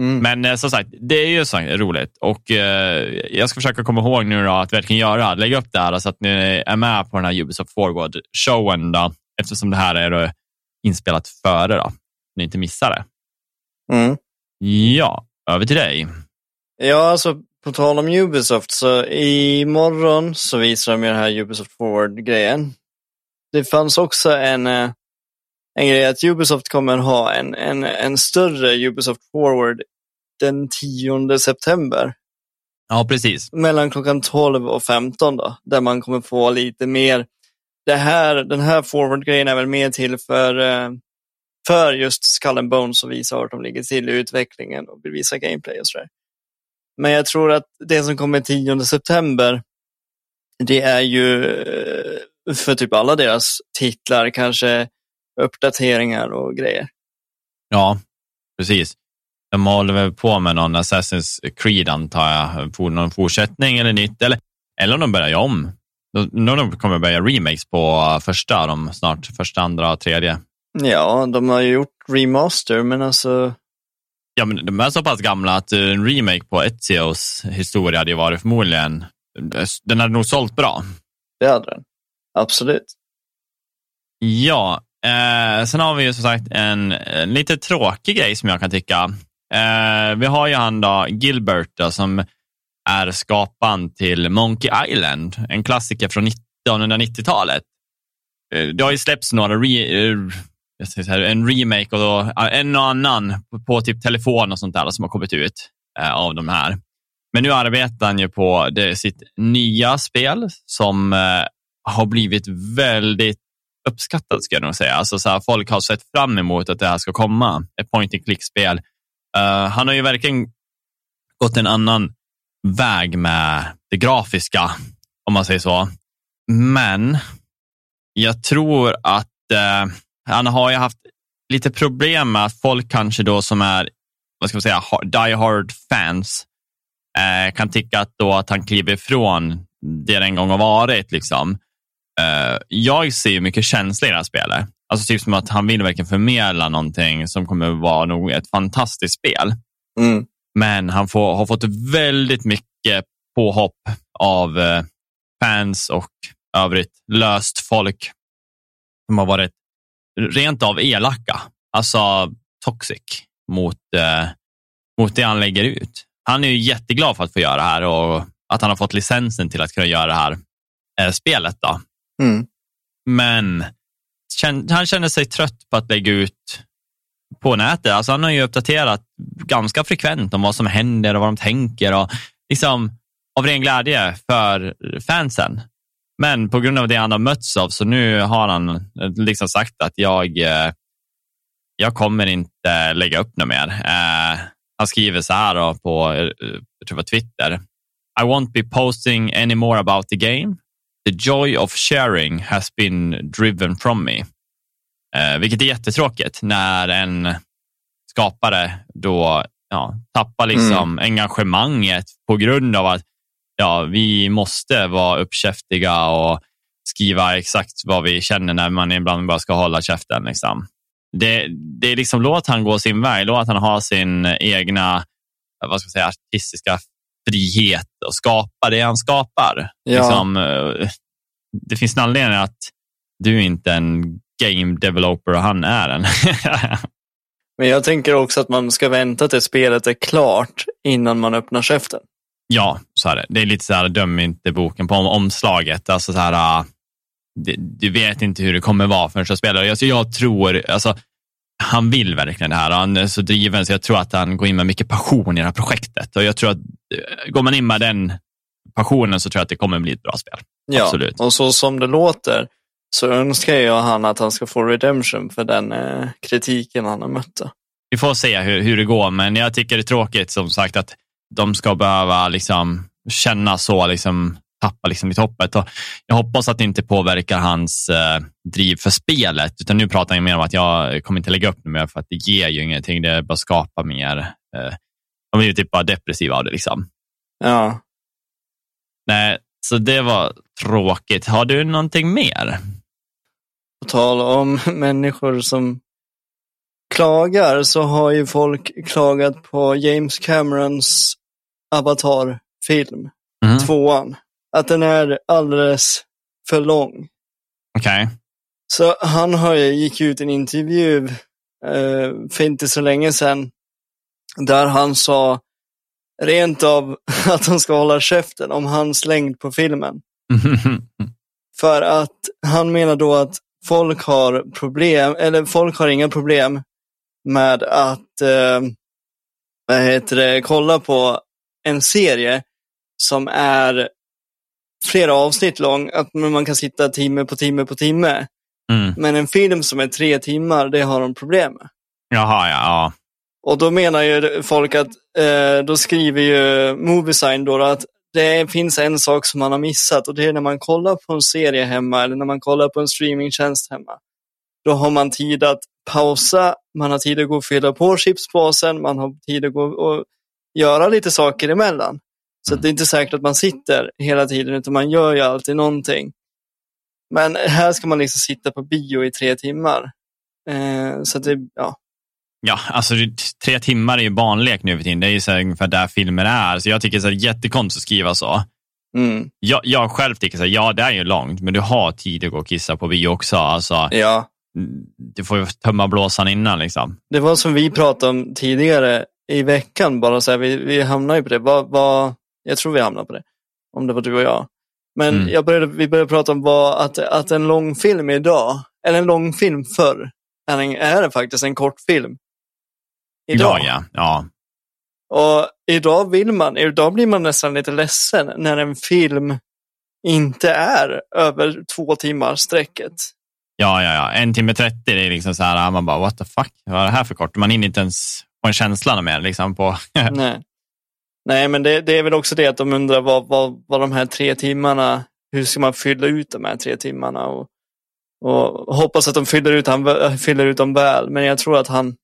B: Mm. Men eh, som sagt, det är ju så roligt och eh, jag ska försöka komma ihåg nu då att verkligen göra, lägga upp det här så att ni är med på den här Ubisoft Forward-showen då, eftersom det här är då inspelat före då, ni inte missar det.
A: Mm.
B: Ja, över till dig.
A: Ja, alltså på tal om Ubisoft, så imorgon så visar de ju den här Ubisoft Forward-grejen. Det fanns också en, eh, en grej att Ubisoft kommer ha en, en, en större Ubisoft Forward den 10 september.
B: Ja, precis.
A: Mellan klockan 12 och 15 då, där man kommer få lite mer. Det här, den här forward-grejen är väl mer till för, eh, för just Skull and Bones och visa vart de ligger till i utvecklingen och visa gameplay och sådär. Men jag tror att det som kommer 10 september, det är ju eh, för typ alla deras titlar kanske uppdateringar och grejer.
B: Ja, precis. De håller väl på med någon Assassin's Creed antar jag, någon fortsättning eller nytt, eller, eller om de börjar om. De, kommer börja remakes på första, de snart första, andra, tredje.
A: Ja, de har ju gjort remaster, men alltså
B: Ja, men de är så pass gamla att en remake på Ezios historia hade varit förmodligen, den hade nog sålt bra.
A: Det hade den. Absolut.
B: Ja, eh, sen har vi ju som sagt en, en, lite tråkig grej som jag kan tycka. Eh, vi har ju han då, Gilbert då, som är skaparen till Monkey Island, en klassiker från 1990-talet. Eh, det har ju släppts några re, eh, här, en remake och då, en och annan på, på, typ telefon och sånt där som har kommit ut eh, av de här. Men nu arbetar han ju på det, sitt nya spel som eh, har blivit väldigt uppskattat ska jag nog säga. Alltså, så här, folk har sett fram emot att det här ska komma. Ett point and click-spel. Uh, eh, han har ju verkligen gått en annan väg med det grafiska, om man säger så. Men jag tror att uh, han har ju haft lite problem med att folk kanske då som är, vad ska man säga, die hard fans Eh, kan tycka att, då att han kliver ifrån det det en gång har varit. Liksom. Eh, jag ser mycket känsla i det här spelet. Alltså typ som att han vill verkligen förmedla någonting som kommer vara nog ett fantastiskt spel.
A: Mm.
B: Men han får, har fått väldigt mycket påhopp av eh, fans och övrigt löst folk som har varit rent av elaka, alltså toxic mot, eh, mot det han lägger ut. Han är ju jätteglad för att få göra det här och att han har fått licensen till att kunna göra det här eh, spelet. Då.
A: Mm.
B: Men han känner sig trött på att lägga ut på nätet. Alltså han har ju uppdaterat ganska frekvent om vad som händer och vad de tänker. Och liksom av ren glädje för fansen. Men på grund av det han har mötts av så nu har han liksom sagt att jag, eh, jag kommer inte lägga upp något mer. Eh, han skriver så här då på eh, jag tror det var Twitter. I won't be posting any more about the game. The joy of sharing has been driven from me. vilket är jättetråkigt när en skapare då ja, tappar liksom mm. engagemanget på grund av att ja, vi måste vara uppkäftiga och skriva exakt vad vi känner när man ibland bara ska hålla käften. Liksom. Det, det är liksom, låt han gå sin väg, låt han ha sin egna vad ska jag säga, artistiska frihet och skapa det han skapar. Ja. Liksom, det finns en anledning att du är inte en game developer och han är en.
A: Men jag tänker också att man ska vänta tills spelet är klart innan man öppnar käften.
B: Ja, så är det. Det är lite så här, döm inte boken på omslaget. Alltså så här, uh, du vet inte hur det kommer vara förrän du spelar. Alltså jag tror, alltså, han vill verkligen det här. Han är så driven så jag tror att han går in med mycket passion i det här projektet. Och jag tror att uh, går man in med den passionen så tror jag att det kommer bli ett bra spel.
A: Ja,
B: Absolut.
A: och så som det låter så önskar jag han att han ska få redemption för den eh, kritiken han har mött.
B: Vi får se hur, hur det går, men jag tycker det är tråkigt som sagt att de ska behöva liksom känna så, liksom, tappa liksom i hoppet. Och jag hoppas att det inte påverkar hans eh, driv för spelet, utan nu pratar jag mer om att jag kommer inte lägga upp mer för att det ger ju ingenting. Det bara skapar mer. Eh, de blir typ bara depressiva av det. Liksom.
A: Ja.
B: Nej, så det var tråkigt. Har du någonting mer?
A: På tal om människor som klagar så har ju folk klagat på James Camerons Avatar-film, mm. tvåan. Att den är alldeles för lång.
B: Okej. Okay.
A: Så han har ju, gick ut i en intervju eh, för inte så länge sedan där han sa rent av att han ska hålla käften om hans längd på filmen. för att han menar då att folk har problem, eller folk har inga problem med att eh, vad heter det, kolla på en serie som är flera avsnitt lång, att man kan sitta timme på timme på timme. Mm. Men en film som är tre timmar, det har de problem med.
B: Jaha, ja. ja.
A: Och då menar ju folk att, eh, då skriver ju Moviesign då att det finns en sak som man har missat och det är när man kollar på en serie hemma eller när man kollar på en streamingtjänst hemma. Då har man tid att pausa, man har tid att gå och fylla på chipspåsen, man har tid att gå och göra lite saker emellan. Så mm. det är inte säkert att man sitter hela tiden, utan man gör ju alltid någonting. Men här ska man liksom sitta på bio i tre timmar. Eh, så det, ja.
B: Ja, alltså tre timmar är ju barnlek nu för tiden. Det är ju så ungefär där filmer är. Så jag tycker det är jättekonstigt att skriva så.
A: Mm.
B: Jag, jag själv tycker så här, ja det är ju långt, men du har tid att gå och kissa på bio också. Alltså,
A: ja.
B: Du får ju tömma blåsan innan. Liksom.
A: Det var som vi pratade om tidigare i veckan, bara så här, vi, vi hamnade ju på det. Vad, vad, jag tror vi hamnade på det, om det var du och jag. Men mm. jag började, vi började prata om vad, att, att en långfilm idag, eller en långfilm förr, är, en, är faktiskt en kortfilm.
B: Idag. Ja, ja.
A: Och idag vill man, idag blir man nästan lite ledsen när en film inte är över två timmar sträcket.
B: Ja, ja, ja. En timme 30, det är liksom så här, man bara what the fuck, vad är det här för kort? Man hinner inte ens en känsla mer liksom på.
A: Nej. Nej, men det, det, är väl också det att de undrar vad, vad, vad de här tre timmarna, hur ska man fylla ut de här tre timmarna? Och, och hoppas att de fyller ut, han, fyller ut dem väl, men jag tror att han,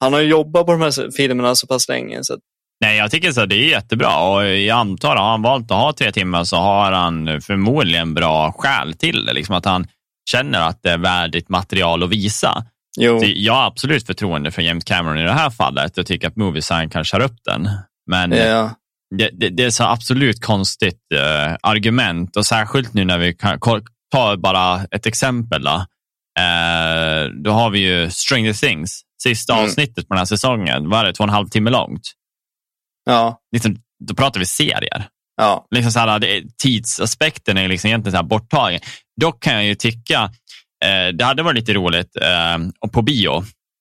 A: han har jobbat på de här filmerna så pass länge så
B: Nej, jag tycker så det är jättebra och jag antar att har han valt att ha tre timmar så har han förmodligen bra skäl till det. Liksom att han känner att det är värdigt material att visa.
A: Jo.
B: Så jag har absolut förtroende för James Cameron i det här fallet och tycker att Moviesign kan köra upp den. Men
A: Ja.
B: det, det, det är så absolut konstigt eh, argument och särskilt nu när vi kan ta bara ett exempel. Då. Eh, då har vi ju Stranger Things, sista
A: Mm.
B: avsnittet på den här säsongen. Vad är det, två och en halv timme långt?
A: Ja.
B: Liksom, då pratar vi serier.
A: Ja.
B: Liksom så här, det, tidsaspekten är liksom egentligen så borttagen. Dock kan jag ju tycka, eh, det hade varit lite roligt, eh, och på bio,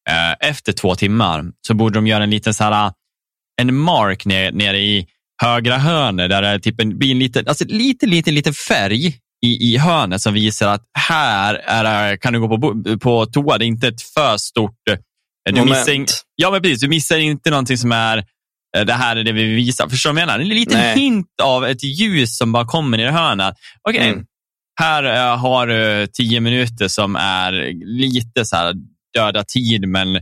B: eh, efter två timmar så borde de göra en liten så här, en mark nere, nere i högra hörnet där det typ en, blir en liten, alltså lite, lite, lite färg i, i hörnet som visar att här är, kan du gå på, på toa. Det är inte ett för stort... eh, Du
A: Moment.
B: missar, in- ja, men precis. Du missar inte någonting som är eh, det här är det vi visar. Förstår du vad jag menar? En liten
A: Nej.
B: hint av ett ljus som bara kommer i hörnet. Okej,
A: Mm.
B: Här eh, har du tio minuter som är lite så här döda tid, men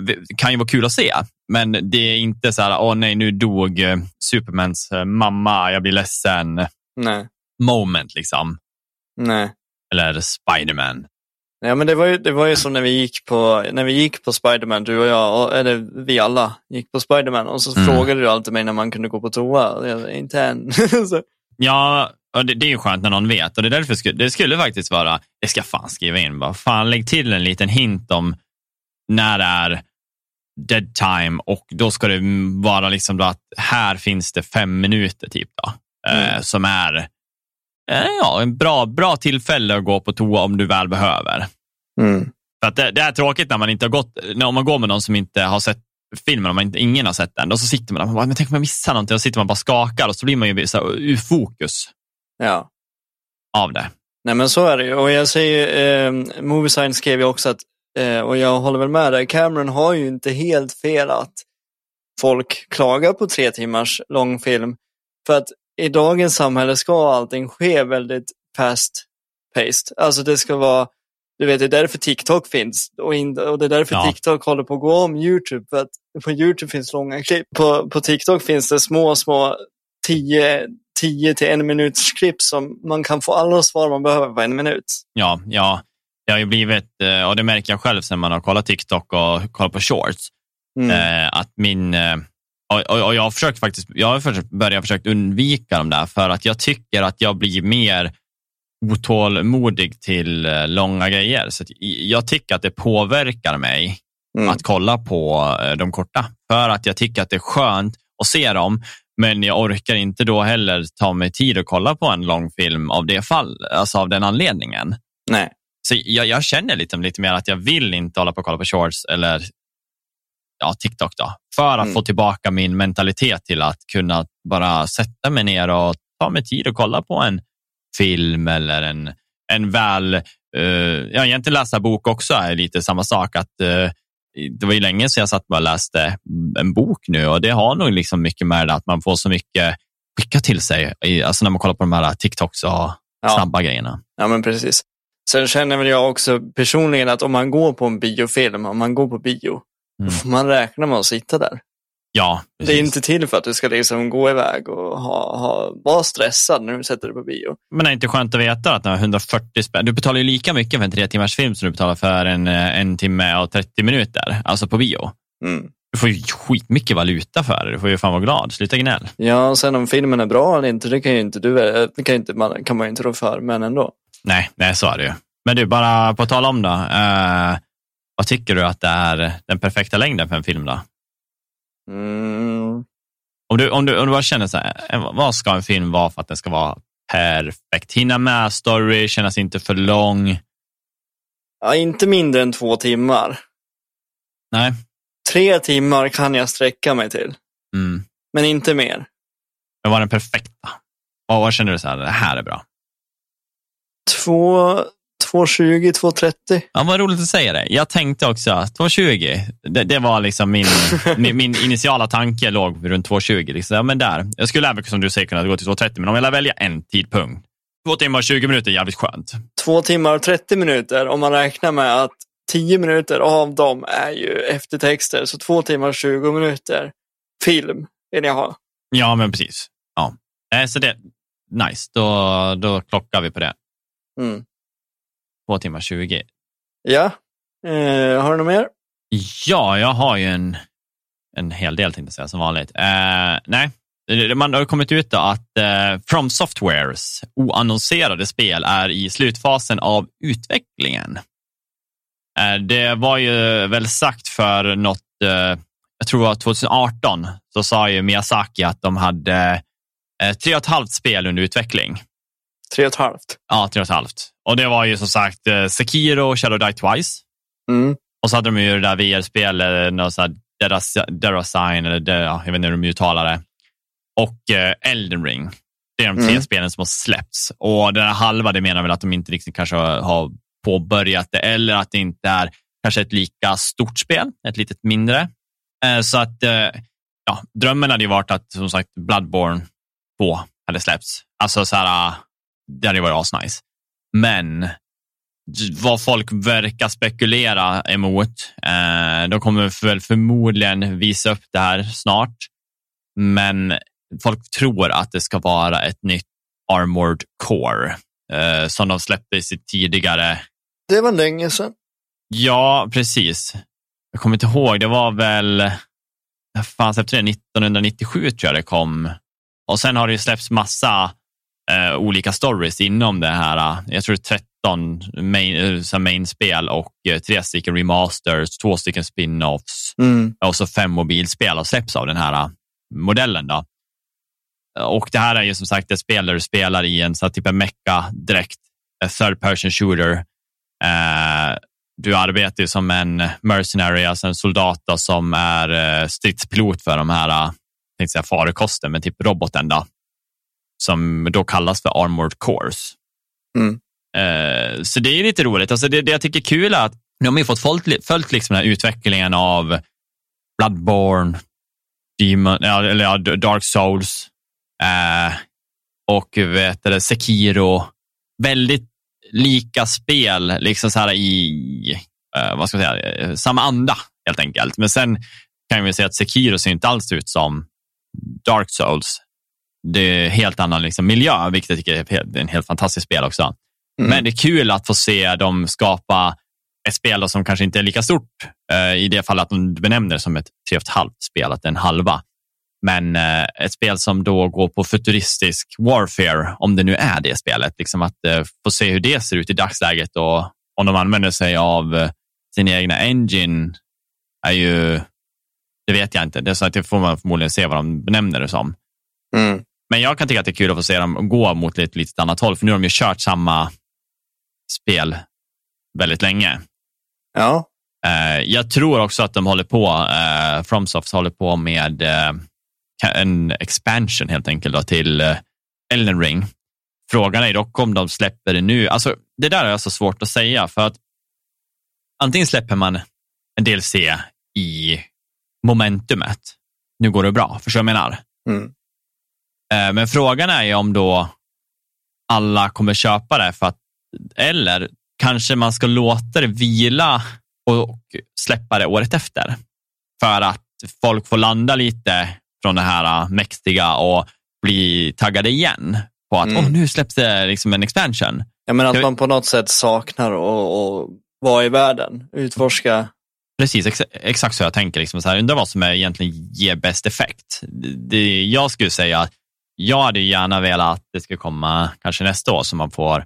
B: det kan ju vara kul att se. Men det är inte så här, åh nej, nu dog eh, Supermans eh, mamma, jag blir ledsen.
A: Nej.
B: Moment liksom.
A: Nej.
B: Eller Spiderman.
A: Ja, men det var ju, det var ju som när vi gick på, när vi gick på Spiderman, du och jag, och, eller vi alla gick på Spiderman och så
B: Mm.
A: frågade du alltid mig när man kunde gå på toa. Jag, inte än.
B: Ja, och det, det är ju skönt när någon vet. Och det, är därför skulle, det skulle faktiskt vara, det ska fan skriva in, bara, fan lägg till en liten hint om när det är dead time och då ska det vara liksom att här finns det fem minuter typ då, eh,
A: Mm.
B: som är eh, ja, en bra, bra tillfälle att gå på toa om du väl behöver.
A: mm.
B: För det, det är tråkigt när man inte har gått, när man går med någon som inte har sett filmen, om man inte, ingen har sett den, och så sitter man där och bara, men tänk om jag missar någonting, och så sitter man bara och skakar och så blir man ju så här, ur fokus
A: Ja.
B: av det.
A: Nej men så är det ju. Och jag säger, eh, Moviesign skrev ju också att, eh, och jag håller väl med dig, Cameron har ju inte helt fel att folk klagar på tre timmars långfilm. För att i dagens samhälle ska allting ske väldigt fast paced. Alltså det ska vara, du vet det är därför TikTok finns och, in, och det är därför
B: Ja.
A: TikTok håller på att gå om YouTube. För att på YouTube finns långa klipp. På, på TikTok finns det små, små 10 10 till en minuts klipp som man kan få alla svar man behöver på en minut.
B: Ja, ja, det har ju blivit, eh, och det märker jag själv sen man har kollat TikTok och kollat på shorts,
A: Mm.
B: eh, att min, eh, och, jag har försökt faktiskt, jag har börjat försökt undvika dem där för att jag tycker att jag blir mer otålmodig till eh, långa grejer. Så jag tycker att det påverkar mig
A: Mm.
B: att kolla på eh, de korta. För att jag tycker att det är skönt att se dem, men jag orkar inte då heller ta mig tid att kolla på en lång film av det fall, alltså av den anledningen.
A: Nej.
B: Så jag, jag känner lite, lite mer att jag vill inte hålla på och kolla på shorts eller ja, TikTok då, för att
A: Mm.
B: få tillbaka min mentalitet till att kunna bara sätta mig ner och ta mig tid och kolla på en film eller en, en väl, eh, ja egentligen läsa bok också är lite samma sak. att eh, Det var ju länge sedan jag satt och läste en bok nu och det har nog liksom mycket med det att man får så mycket skicka till sig, alltså när man kollar på de här TikToks och
A: Ja.
B: snabba grejerna.
A: Ja, men precis. Sen känner väl jag också personligen att om man går på en biofilm, om man går på bio,
B: Mm.
A: då får man räkna med att sitta där.
B: Ja,
A: Det är inte till för att du ska liksom gå iväg och ha, ha, vara stressad när du sätter dig på bio.
B: Men det är inte skönt att veta att det är 140 spänn. Du betalar ju lika mycket för en tre timmars film som du betalar för en, eh, en timme och 30 minuter, alltså på bio.
A: Mm.
B: Du får ju skitmycket valuta för det. Du får ju fan vara glad. Sluta gnäll.
A: Ja, och sen om filmen är bra eller inte, det kan ju inte du, det kan, inte, man, kan man ju inte rå för, men ändå.
B: Nej, nej, så är det ju. Men du, bara på tal om då. Eh, vad tycker du att det är den perfekta längden för en film då?
A: Mm.
B: Om du, om du, om du bara känner så här, eh, vad ska en film vara för att den ska vara perfekt? Hinna med story, kännas inte för lång.
A: Ja, inte mindre än två timmar.
B: Nej.
A: Tre timmar kan jag sträcka mig till,
B: Mm.
A: men inte mer.
B: Men vad är den perfekta? Vad, vad känner du så här, det här är bra?
A: Två, 2.20, 2.30.
B: Ja, vad roligt att säga det. Jag tänkte också 2,20. Det, det var liksom min, min, min initiala tanke låg runt 2,20. Liksom. Ja, men där. Jag skulle även som du säger kunna gå till 2,30, men om jag lär välja en tidpunkt. Två timmar och 20 minuter är jävligt skönt.
A: Två timmar och 30 minuter om man räknar med att 10 minuter av dem är ju eftertexter. Så två timmar och 20 minuter film vill jag ha.
B: Ja, men precis. Ja. Eh, så det, nice, då, då klockar vi på det.
A: Mm.
B: Två timmar 20.
A: Ja, eh, har du något mer?
B: Ja, jag har ju en, en hel del tänkte jag säga, som vanligt. Eh, nej, man har kommit ut att eh, From Softwares oannonserade spel är i slutfasen av utvecklingen. Eh, det var ju väl sagt för något, eh, jag tror det var 2018, så sa ju Miyazaki att de hade eh, tre och ett halvt spel under utveckling.
A: Tre och ett halvt?
B: Ja, tre och ett halvt. Och det var ju som sagt eh, Sekiro, Shadow Die Twice.
A: Mm.
B: Och så hade de ju det där något sånt Derasign, eller det, ja, jag vet inte hur de uttalar det. Och eh, Elden Ring. Det är de tre
A: Mm.
B: spelen som har släppts. Och den här halva, det menar väl att de inte riktigt kanske har- påbörjat det, eller att det inte är kanske ett lika stort spel, ett litet mindre. Eh, så att, eh, ja, drömmen hade ju varit att, som sagt, Bloodborne 2 hade släppts. Alltså så här, det hade ju varit asnice. Men vad folk verkar spekulera emot. Eh, de kommer väl förmodligen visa upp det här snart. Men folk tror att det ska vara ett nytt Armored Core eh, som de släppte i sitt tidigare.
A: Det var länge sedan.
B: Ja, precis. Jag kommer inte ihåg, det var väl, när fan släppte det? 1997 tror jag det kom. Och sen har det ju släppts massa eh, olika stories inom det här. Jag tror det är 13 main, eh, main-spel och eh, tre stycken remasters, två stycken spin-offs
A: Mm.
B: och så fem mobilspel har släppts av den här modellen. Då. Och det här är ju som sagt ett spel där du spelar i en så typ en mecka direkt, third person shooter. Eh, du arbetar ju som en mercenary, alltså en soldat som är eh, stridspilot för de här tänkte säga farkosten, men typ roboten då, som då kallas för armored cores.
A: Mm.
B: Eh, så det är lite roligt. Alltså det, det jag tycker är kul är att de har ju fått följt, följt liksom den här utvecklingen av Bloodborne, Demon, eller ja, Dark Souls eh, och vet det, Sekiro. Väldigt lika spel, liksom så här i eh, vad ska jag säga, eh, samma anda helt enkelt. Men sen kan vi säga att Sekiro ser inte alls ut som Dark Souls. Det är helt annan liksom, miljö, vilket jag tycker är en helt fantastiskt spel också.
A: Mm.
B: Men det är kul att få se dem skapa ett spel som kanske inte är lika stort eh, i det fall att de benämner det som ett tre och halvt spel, att det är en halva. Men eh, ett spel som då går på futuristisk warfare, om det nu är det spelet. Liksom att eh, få se hur det ser ut i dagsläget och om de använder sig av eh, sin egna engine är ju, det vet jag inte. Det är så att det får man förmodligen se vad de benämner det som.
A: Mm.
B: Men jag kan tycka att det är kul att få se dem gå mot ett litet annat håll, för nu har de ju kört samma spel väldigt länge.
A: Ja.
B: Eh, jag tror också att de håller på, eh, Fromsoft håller på med eh, en expansion helt enkelt då, till Elden Ring. Frågan är dock om de släpper det nu. Alltså, det där är så svårt att säga för att antingen släpper man en DLC i momentumet. Nu går det bra, förstår du vad jag menar?
A: Mm.
B: Eh, Men frågan är ju om då alla kommer köpa det för att, eller kanske man ska låta det vila och släppa det året efter. För att folk får landa lite från det här äh, mäktiga och bli taggade igen på att
A: Mm.
B: Åh, nu släpps det liksom en expansion.
A: Jag menar att man på något sätt saknar att vara i världen, utforska.
B: Precis, ex exakt så jag tänker. Liksom så här, undrar vad som är egentligen ger bäst effekt. Det, jag skulle säga att jag hade gärna velat att det skulle komma kanske nästa år så man får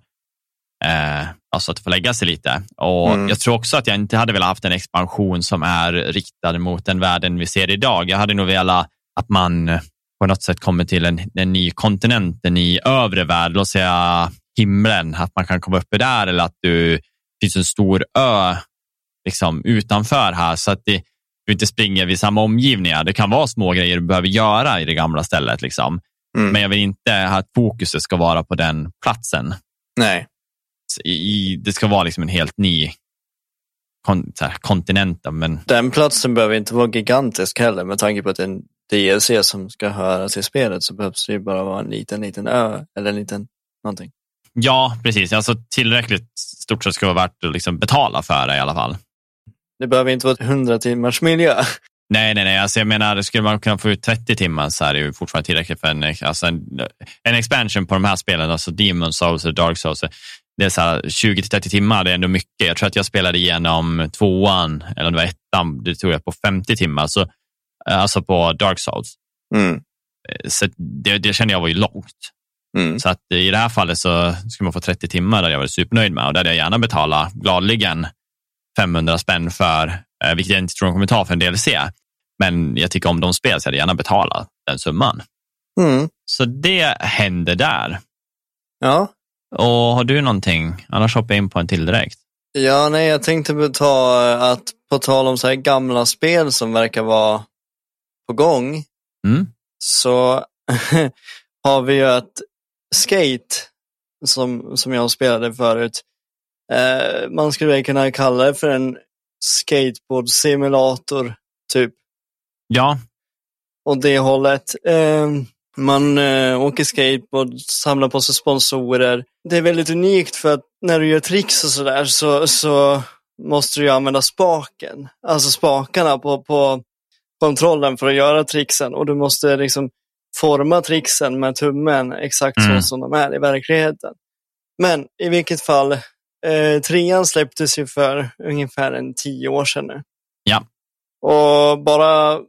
B: eh, alltså att det får lägga sig lite. Och
A: Mm.
B: Jag tror också att jag inte hade velat haft en expansion som är riktad mot den världen vi ser idag. Jag hade nog velat att man på något sätt kommer till en, en ny kontinent, en ny övre värld, låt säga himlen, att man kan komma uppe där eller att du det finns en stor ö liksom, utanför här så att det, du inte springer vid samma omgivningar. Det kan vara små grejer du behöver göra i det gamla stället. Liksom.
A: Mm.
B: Men jag vill inte att fokuset ska vara på den platsen.
A: Nej.
B: I, i- det ska vara liksom en helt ny kon, här, kontinent. Men
A: Den platsen behöver inte vara gigantisk heller med tanke på att det är en DLC som ska höra till spelet så behövs det ju bara vara en liten, liten ö eller en liten någonting.
B: ja, precis. Alltså, tillräckligt stort så det ska vara värt att liksom betala för det i alla fall.
A: Det behöver inte vara ett 100 timmars miljö.
B: Nej, nej, nej. Alltså jag menar, skulle man kunna få ut 30 timmar så är det ju fortfarande tillräckligt för en, alltså en, en expansion på de här spelen, alltså Demon Souls och Dark Souls. Det är så 20-30 timmar, det är ändå mycket. Jag tror att jag spelade igenom tvåan, eller om det var ettan, det tror jag på 50 timmar, så, alltså på Dark Souls.
A: Mm.
B: Så det, det kände jag var ju långt.
A: Mm.
B: Så att i det här fallet så skulle man få 30 timmar där jag var supernöjd med och där jag gärna betala gladligen 500 spänn för, eh, vilket jag inte tror de kommer ta för en DLC. Men jag tycker om de spel så hade jag gärna betala den summan.
A: Mm.
B: Så det händer där.
A: Ja.
B: Och har du någonting? Annars hoppar jag in på en till direkt.
A: Ja, nej, jag tänkte ta att på tal om så här gamla spel som verkar vara på gång,
B: Mm.
A: så har vi ju ett Skate som, som jag spelade förut. Eh, man skulle väl kunna kalla det för en skateboard-simulator, typ.
B: Ja,
A: Åt det hållet. Eh, man eh, åker skateboard, samlar på sig sponsorer. Det är väldigt unikt för att när du gör tricks och sådär så, så måste du ju använda spaken. Alltså spakarna på, på kontrollen för att göra tricksen och du måste liksom forma tricksen med tummen exakt
B: Mm.
A: så som de är i verkligheten. Men i vilket fall, eh, trean släpptes ju för ungefär en tio år sedan nu.
B: Ja.
A: Och bara,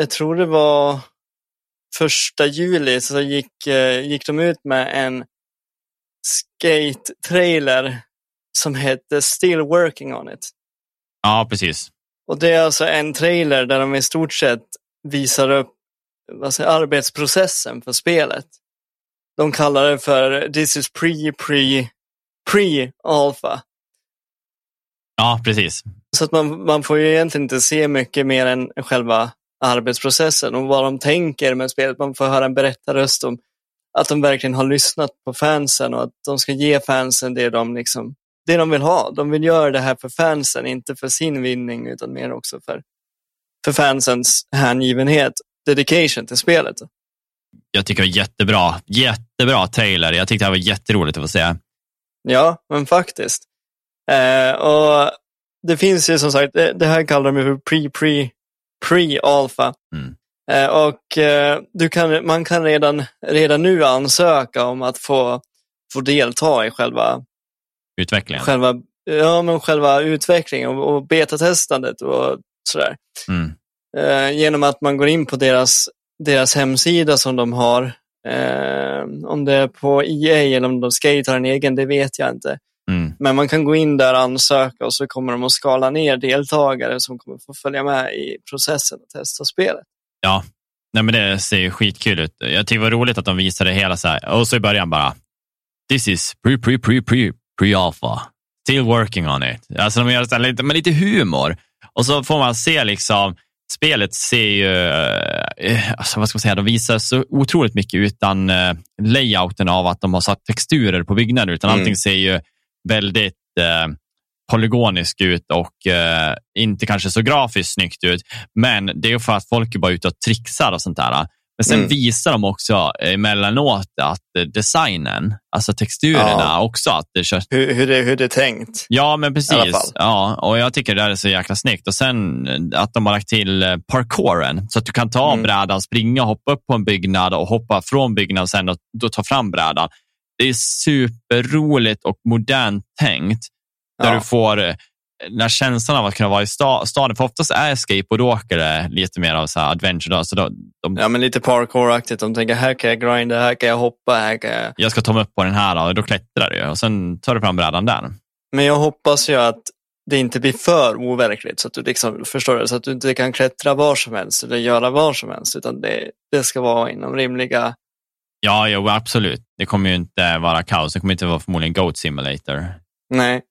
A: jag tror det var första juli så gick, eh, gick de ut med en skate-trailer som hette Still Working On It.
B: ja precis.
A: Och det är alltså en trailer där de i stort sett visar upp vad säger, arbetsprocessen för spelet. De kallar det för This is pre, pre, pre-alpha.
B: Ja, precis.
A: Så att man, man får ju egentligen inte se mycket mer än själva arbetsprocessen och vad de tänker med spelet. Man får höra en berättarröst om att de verkligen har lyssnat på fansen och att de ska ge fansen det de, liksom, det de vill ha. De vill göra det här för fansen, inte för sin vinning utan mer också för, för fansens hängivenhet, dedication till spelet.
B: Jag tycker det var jättebra. Jättebra trailer. Jag tyckte det var jätteroligt att få se.
A: Ja, men faktiskt. Eh, och det finns ju som sagt, det, det här kallar de ju för pre-pre, pre-alpha.
B: Mm.
A: Eh, och eh, du kan, man kan redan, redan nu ansöka om att få, få delta i själva,
B: Utvecklingen.
A: själva, ja, men själva utvecklingen och, och betatestandet och sådär.
B: Mm.
A: Eh, genom att man går in på deras, deras hemsida som de har. Eh, om det är på EA eller om de Skate har en egen, det vet jag inte.
B: Mm.
A: Men man kan gå in där och ansöka och så kommer de att skala ner deltagare som kommer få följa med i processen och testa spelet.
B: Ja, Nej, men det ser ju skitkul ut. Jag tycker det var roligt att de visade hela så här. Och så i början bara. This is pre, pre, pre, pre, pre-alpha. Still working on it. Alltså de gör så lite, med lite humor. Och så får man se liksom, spelet ser ju, eh, alltså vad ska man säga, de visar så otroligt mycket utan eh, layouten av att de har satt texturer på byggnader, utan
A: Mm.
B: allting ser ju väldigt eh, polygonisk ut och eh, inte kanske så grafiskt snyggt ut. Men det är för att folk är bara ute och trixar och sånt där. Men sen
A: Mm.
B: visar de också emellanåt att eh, designen, alltså texturerna
A: Ja.
B: också, att det körs
A: Hur, hur, det, hur det är tänkt.
B: Ja, men precis. Ja, och jag tycker det där är så jäkla snyggt. Och sen eh, att de har lagt till eh, parkouren, så att du kan ta
A: Mm.
B: brädan, springa, hoppa upp på en byggnad och hoppa från byggnaden sen och då ta fram brädan. Det är superroligt och modernt tänkt. Där
A: Ja.
B: du får eh, den här känslan av att kunna vara i sta- staden. För oftast är skateboardåkare lite mer av så här adventure. Då, så då, de,
A: Ja, men lite parkour-aktigt. De tänker här kan jag grinda, här kan jag hoppa, här kan jag...
B: Jag ska ta mig upp på den här då, och då klättrar du och sen tar du fram brädan där.
A: Men jag hoppas ju att det inte blir för overkligt så att du liksom, förstår det, så att du inte kan klättra var som helst eller göra var som helst, utan det, det ska vara inom rimliga...
B: Ja, jo, absolut. Det kommer ju inte vara kaos. Det kommer inte vara förmodligen Goat Simulator.
A: Nej.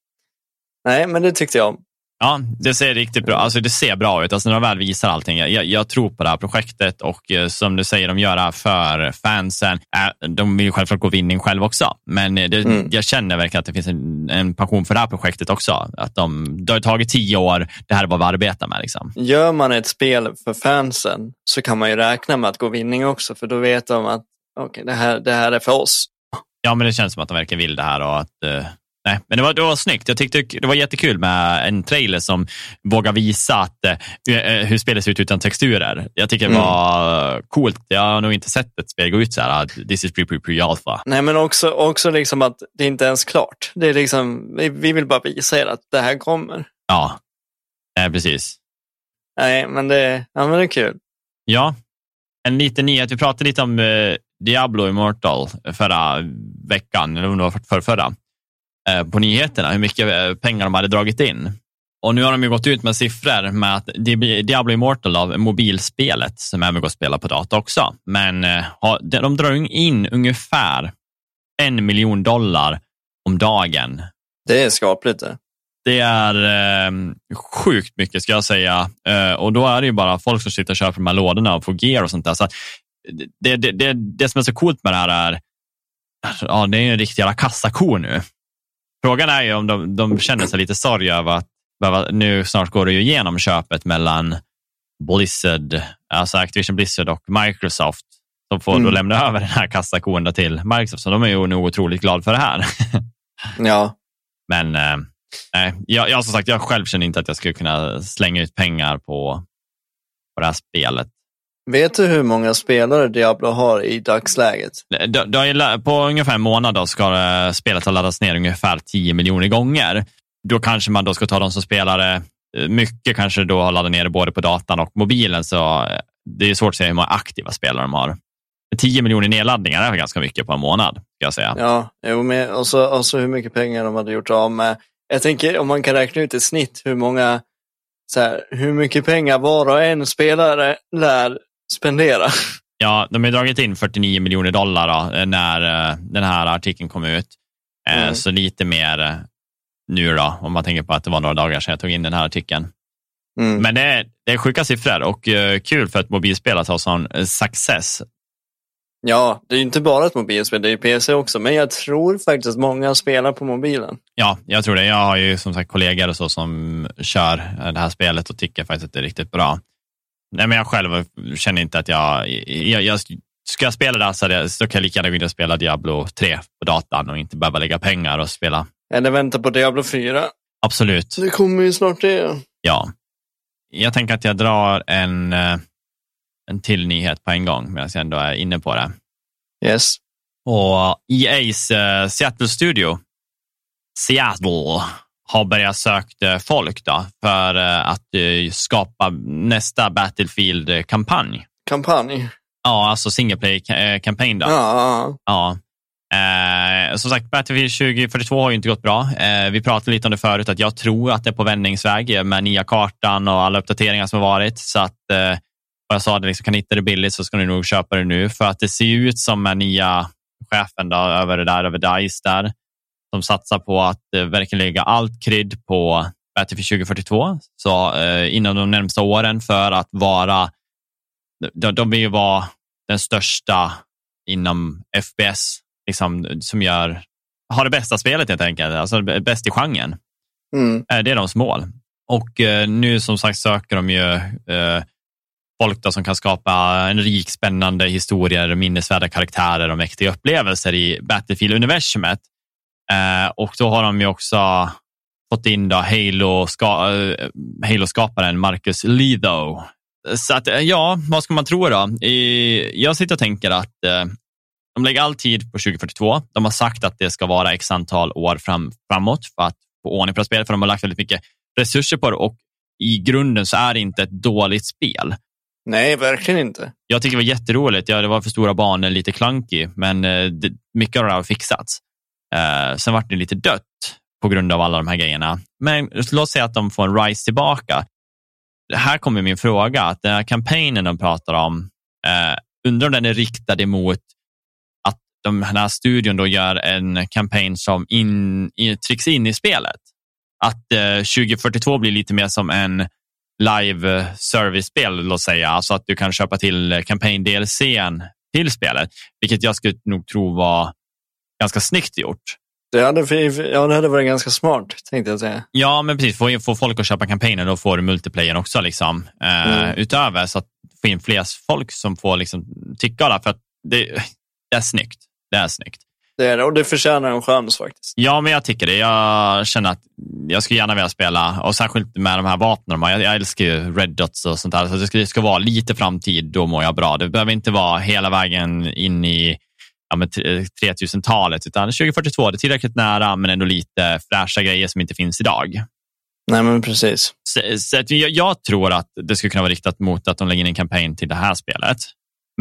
A: Nej, men det tyckte jag om.
B: Ja, det ser riktigt bra alltså, det ser bra ut. Alltså, när de väl visar allting. Jag, jag tror på det här projektet och eh, som du säger, de gör det här för fansen. Äh, de vill ju självklart gå vinning själv också, men eh, det,
A: Mm.
B: jag känner verkligen att det finns en, en passion för det här projektet också. Att de, det har tagit tio år, det här är vad vi arbetar med. Liksom.
A: Gör man ett spel för fansen så kan man ju räkna med att gå vinning också, för då vet de att okej, det, här, det här är för oss.
B: Ja, men det känns som att de verkligen vill det här och att eh, Nej, men det var, det var snyggt. Jag tyckte det var jättekul med en trailer som vågar visa att, eh, eh hur spelet ser ut utan texturer. Jag tycker det mm. var coolt. Jag har nog inte sett ett spel gå ut så här, this is pre-pre-pre-alpha.
A: Nej, men också, också liksom att det inte ens klart. Det är liksom, vi vill bara visa er att det här kommer.
B: Ja, eh, precis.
A: Nej, men det, ja, men det är kul.
B: Ja, en liten nyhet. Vi pratade lite om eh, Diablo Immortal förra veckan, eller om det var för förra, eh, på nyheterna, hur mycket eh, pengar de hade dragit in. Och nu har de ju gått ut med siffror med att Diablo Immortal, av mobilspelet, som även går att spela på data också, men eh, de drar in ungefär en miljon dollar om dagen.
A: Det är skapligt det.
B: Det är eh, sjukt mycket ska jag säga. Eh, och då är det ju bara folk som sitter och köper de här lådorna och får gear och sånt där. Så det, det, det, det som är så coolt med det här är, ja, det är en riktig jävla kassako nu. Frågan är ju om de, de känner sig lite sorg över att nu snart går det ju igenom köpet mellan Blizzard, alltså Activision Blizzard och Microsoft som får mm. då lämna över den här kassakon till Microsoft. Så de är ju nog otroligt glada för det här.
A: ja.
B: Men eh, nej, jag, jag som sagt, jag själv känner inte att jag skulle kunna slänga ut pengar på, på det här spelet.
A: Vet du hur många spelare Diablo har i dagsläget?
B: På ungefär en månad ska spelet ha laddats ner ungefär 10 miljoner gånger. Då kanske man då ska ta de som spelare, eh, mycket kanske då har laddat ner det både på datan och mobilen, så eh, det är svårt att säga hur många aktiva spelare de har. 10 miljoner nedladdningar är ganska mycket på en månad, ska jag säga.
A: Ja, och, så, och så hur mycket pengar de hade gjort av med. Jag tänker om man kan räkna ut i snitt hur många så här, hur mycket pengar var och en spelare lär spendera.
B: Ja, de har dragit in 49 miljoner dollar då, när eh, den här artikeln kom ut. Eh, mm. Så lite mer eh, nu då, om man tänker på att det var några dagar sedan jag tog in den här artikeln. Mm. Men det är, det är sjuka siffror och kul för ett mobilspel att ha sån success.
A: Ja, det är inte bara ett mobilspel, det är PC också, men jag tror faktiskt att många spelar på mobilen.
B: Ja, jag tror det. Jag har ju som sagt kollegor och så som kör det här spelet och tycker faktiskt att det är riktigt bra. Nej, men jag själv känner inte att jag, jag, jag ska jag spela det så, det, så kan jag lika gärna gå in och spela Diablo 3 på datan och inte behöva lägga pengar och spela.
A: Eller vänta på Diablo 4.
B: Absolut.
A: Det kommer ju snart det.
B: Ja. Jag tänker att jag drar en, eh, en till nyhet på en gång medan jag ändå är inne på det.
A: Yes.
B: Och EA's uh, Seattle Studio, Seattle, har börjat söka folk då för eh, att eh, skapa nästa Battlefield-kampanj.
A: Kampanj?
B: Ja, alltså single play-kampanj.
A: Ja.
B: ja. Eh, som sagt, Battlefield 2042 har ju inte gått bra. Eh, vi pratade lite om det förut, att jag tror att det är på vändningsväg med nya kartan och alla uppdateringar som har varit. Så att, eh, jag sa, det liksom, kan hitta det billigt så ska ni nog köpa det nu. För att det ser ut som med nya chefen då, över det där, över DICE där, som satsar på att eh, verkligen lägga allt krydd på Battlefield 2042 så, eh, inom de närmsta åren för att vara, de, de vill ju vara den största inom FPS, liksom, som gör, har det bästa spelet helt enkelt, alltså bäst i genren. Mm. Eh, det är deras mål. Och eh, nu som sagt söker de ju eh, folk då som kan skapa en rik, spännande historia, minnesvärda karaktärer och mäktiga upplevelser i Battlefield-universumet. Eh, och då har de ju också fått in då Halo-skaparen Halo Marcus Lido. Så att, eh, ja, vad ska man tro då? jag sitter och tänker att eh, de lägger all tid på 2042. De har sagt att det ska vara x antal år fram, framåt för att få ordning på spelet, för de har lagt väldigt mycket resurser på det och i grunden så är det inte ett dåligt spel.
A: Nej, verkligen inte.
B: Jag tycker det var jätteroligt. Ja, det var för stora banor, lite clunky, men det, mycket av det har fixats. Eh, sen vart det lite dött på grund av alla de här grejerna. Men låt säga att de får en rise tillbaka. Här kommer min fråga, att den här kampanjen de pratar om, eh, undrar om den är riktad emot att de, den här studion då gör en kampanj som in, in, trycks in i spelet. Att eh, 2042 blir lite mer som en live eh, service-spel, låt säga. Alltså att du kan köpa till eh, kampanj-DLCn till spelet, vilket jag skulle nog tro var ganska snyggt gjort.
A: Det hade, ja, det hade varit ganska smart, tänkte jag säga.
B: Ja, men precis. Få, få folk att köpa kampanjen och få multiplayer också, liksom, eh, mm. utöver. Så att få in fler folk som får liksom, tycka det. För att det, det är snyggt. Det är snyggt.
A: Det är det, och det förtjänar en chans faktiskt.
B: Ja, men jag tycker det. Jag känner att jag skulle gärna vilja spela, och särskilt med de här vapnen. Jag, jag älskar ju Red Dots och sånt där, så det ska, det ska vara lite framtid, då mår jag bra. Det behöver inte vara hela vägen in i ja, 3000-talet, utan 2042, det är tillräckligt nära, men ändå lite fräscha grejer som inte finns idag.
A: Nej, men precis.
B: Så, så jag, jag, tror att det skulle kunna vara riktat mot att de lägger in en kampanj till det här spelet.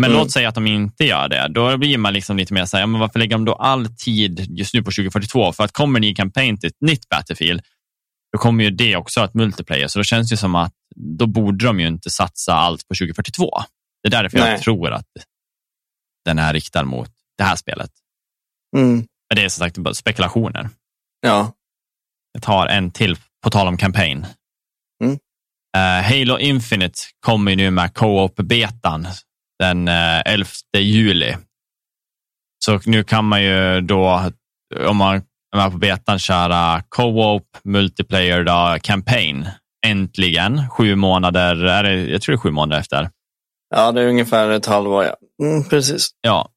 B: Men mm. låt säga att de inte gör det. Då blir man liksom lite mer så här, men varför lägger de då all tid just nu på 2042? För att kommer ni kampanj till ett nytt Battlefield, då kommer ju det också att multiplayer. Så då känns det som att då borde de ju inte satsa allt på 2042. Det är därför Nej. jag tror att den är riktad mot det här spelet.
A: Mm.
B: Men det är som sagt bara spekulationer.
A: Ja.
B: Jag tar en till på tal om campaign.
A: Mm.
B: Uh, Halo Infinite kommer nu med co-op-betan den 11 eh, juli. Så nu kan man ju då, om man är med på betan, köra co-op, multiplayer, då, campaign. Äntligen, sju månader, är det, jag tror det är sju månader efter.
A: Ja, det är ungefär ett halvår, ja. Mm, precis.
B: Ja,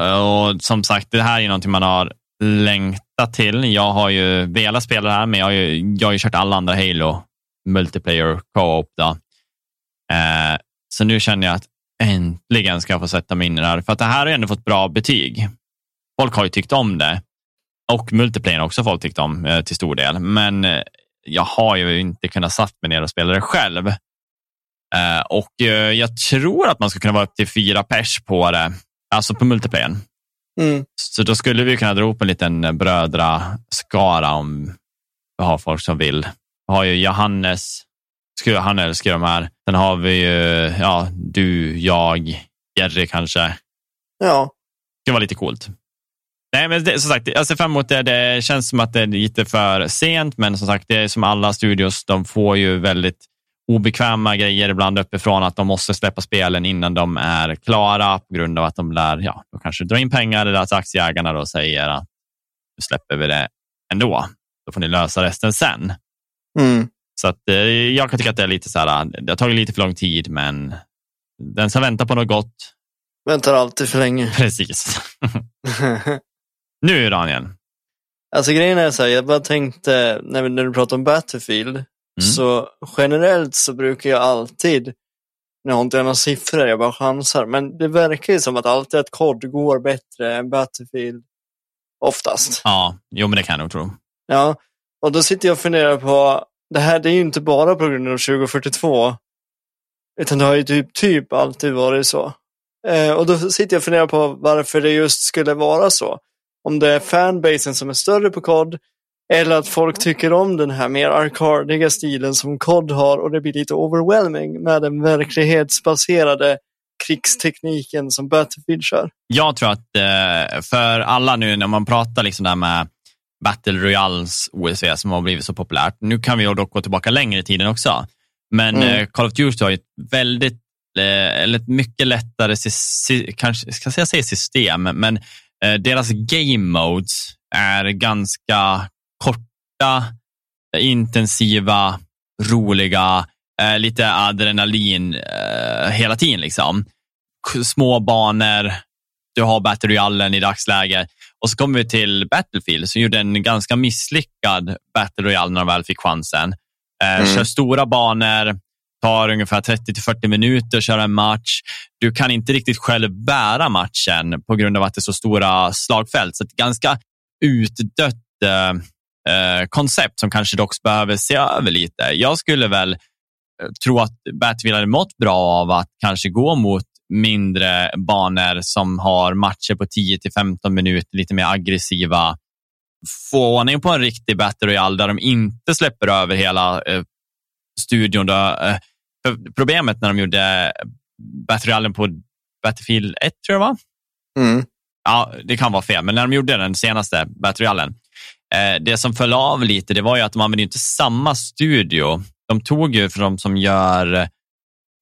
B: Eh, och som sagt, det här är någonting man har längtat till. Jag har ju velat spela det här, men jag har ju, jag har ju kört alla andra Halo multiplayer co-op. Eh, så nu känner jag att äntligen ska jag få sätta mig in i det här. För att det här har ändå fått bra betyg. Folk har ju tyckt om det. Och multiplayer har också folk tyckt om eh, till stor del. Men eh, jag har ju inte kunnat satt mig ner och spela det själv. Eh, och eh, jag tror att man ska kunna vara upp till fyra pers på det. Alltså på multiplayern.
A: Mm.
B: Så då skulle vi kunna dra upp en liten brödraskara om vi har folk som vill. Vi har ju Johannes, han älskar de här. Sen har vi ju ja, du, jag, Jerry kanske.
A: Ja.
B: Det skulle vara lite coolt. Nej, men det, som sagt, jag ser fram emot det. Det känns som att det är lite för sent, men som sagt, det är som alla studios. De får ju väldigt obekväma grejer ibland uppifrån att de måste släppa spelen innan de är klara på grund av att de lär, ja, de kanske drar in pengar eller att aktieägarna då säger att nu släpper vi det ändå. Då får ni lösa resten sen.
A: Mm.
B: Så att, eh, jag kan tycka att det är lite så här, det har tagit lite för lång tid, men den som väntar på något gott.
A: Väntar alltid för länge.
B: Precis. nu Daniel.
A: Alltså grejen är så här, jag bara tänkte när, när du pratar om Battlefield, mm. så generellt så brukar jag alltid, nu har inte jag några siffror, jag bara chansar, men det verkar ju som att alltid ett kod går bättre än Battlefield oftast.
B: Ja, jo men det kan jag nog tro.
A: Ja, och då sitter jag och funderar på, det här det är ju inte bara på grund av 2042. Utan det har ju typ, typ alltid varit så. Eh, och då sitter jag och funderar på varför det just skulle vara så. Om det är fanbasen som är större på kod eller att folk tycker om den här mer arkardiga stilen som kod har och det blir lite overwhelming med den verklighetsbaserade krigstekniken som Battlefield kör.
B: Jag tror att eh, för alla nu när man pratar liksom där med Battle Royals OSV som har blivit så populärt. Nu kan vi dock gå tillbaka längre i tiden också. Men mm. Eh, Call of Duty har ett väldigt, eh, eller ett mycket lättare, kanske ska jag säga system, men deras game modes är ganska korta, intensiva, roliga, lite adrenalin hela tiden. Liksom. Små banor, du har Battle Royalen i dagsläget. Och så kommer vi till Battlefield som gjorde en ganska misslyckad Battle Royale när de väl fick chansen. Eh, mm. Kör stora banor, tar ungefär 30 till 40 minuter att köra en match. Du kan inte riktigt själv bära matchen på grund av att det är så stora slagfält. Så ett ganska utdött eh, eh, koncept som kanske dock behöver se över lite. Jag skulle väl eh, tro att Battlefield hade mått bra av att kanske gå mot mindre banor som har matcher på 10 till 15 minuter, lite mer aggressiva. Få ordning på en riktig Battle Royale där de inte släpper över hela eh, studion. Då, eh, problemet när de gjorde Battle Royale på Battlefield 1, tror jag var.
A: Mm.
B: Ja, det kan vara fel, men när de gjorde den senaste Battle Royale, det som föll av lite, det var ju att de använde inte samma studio. De tog ju för de som gör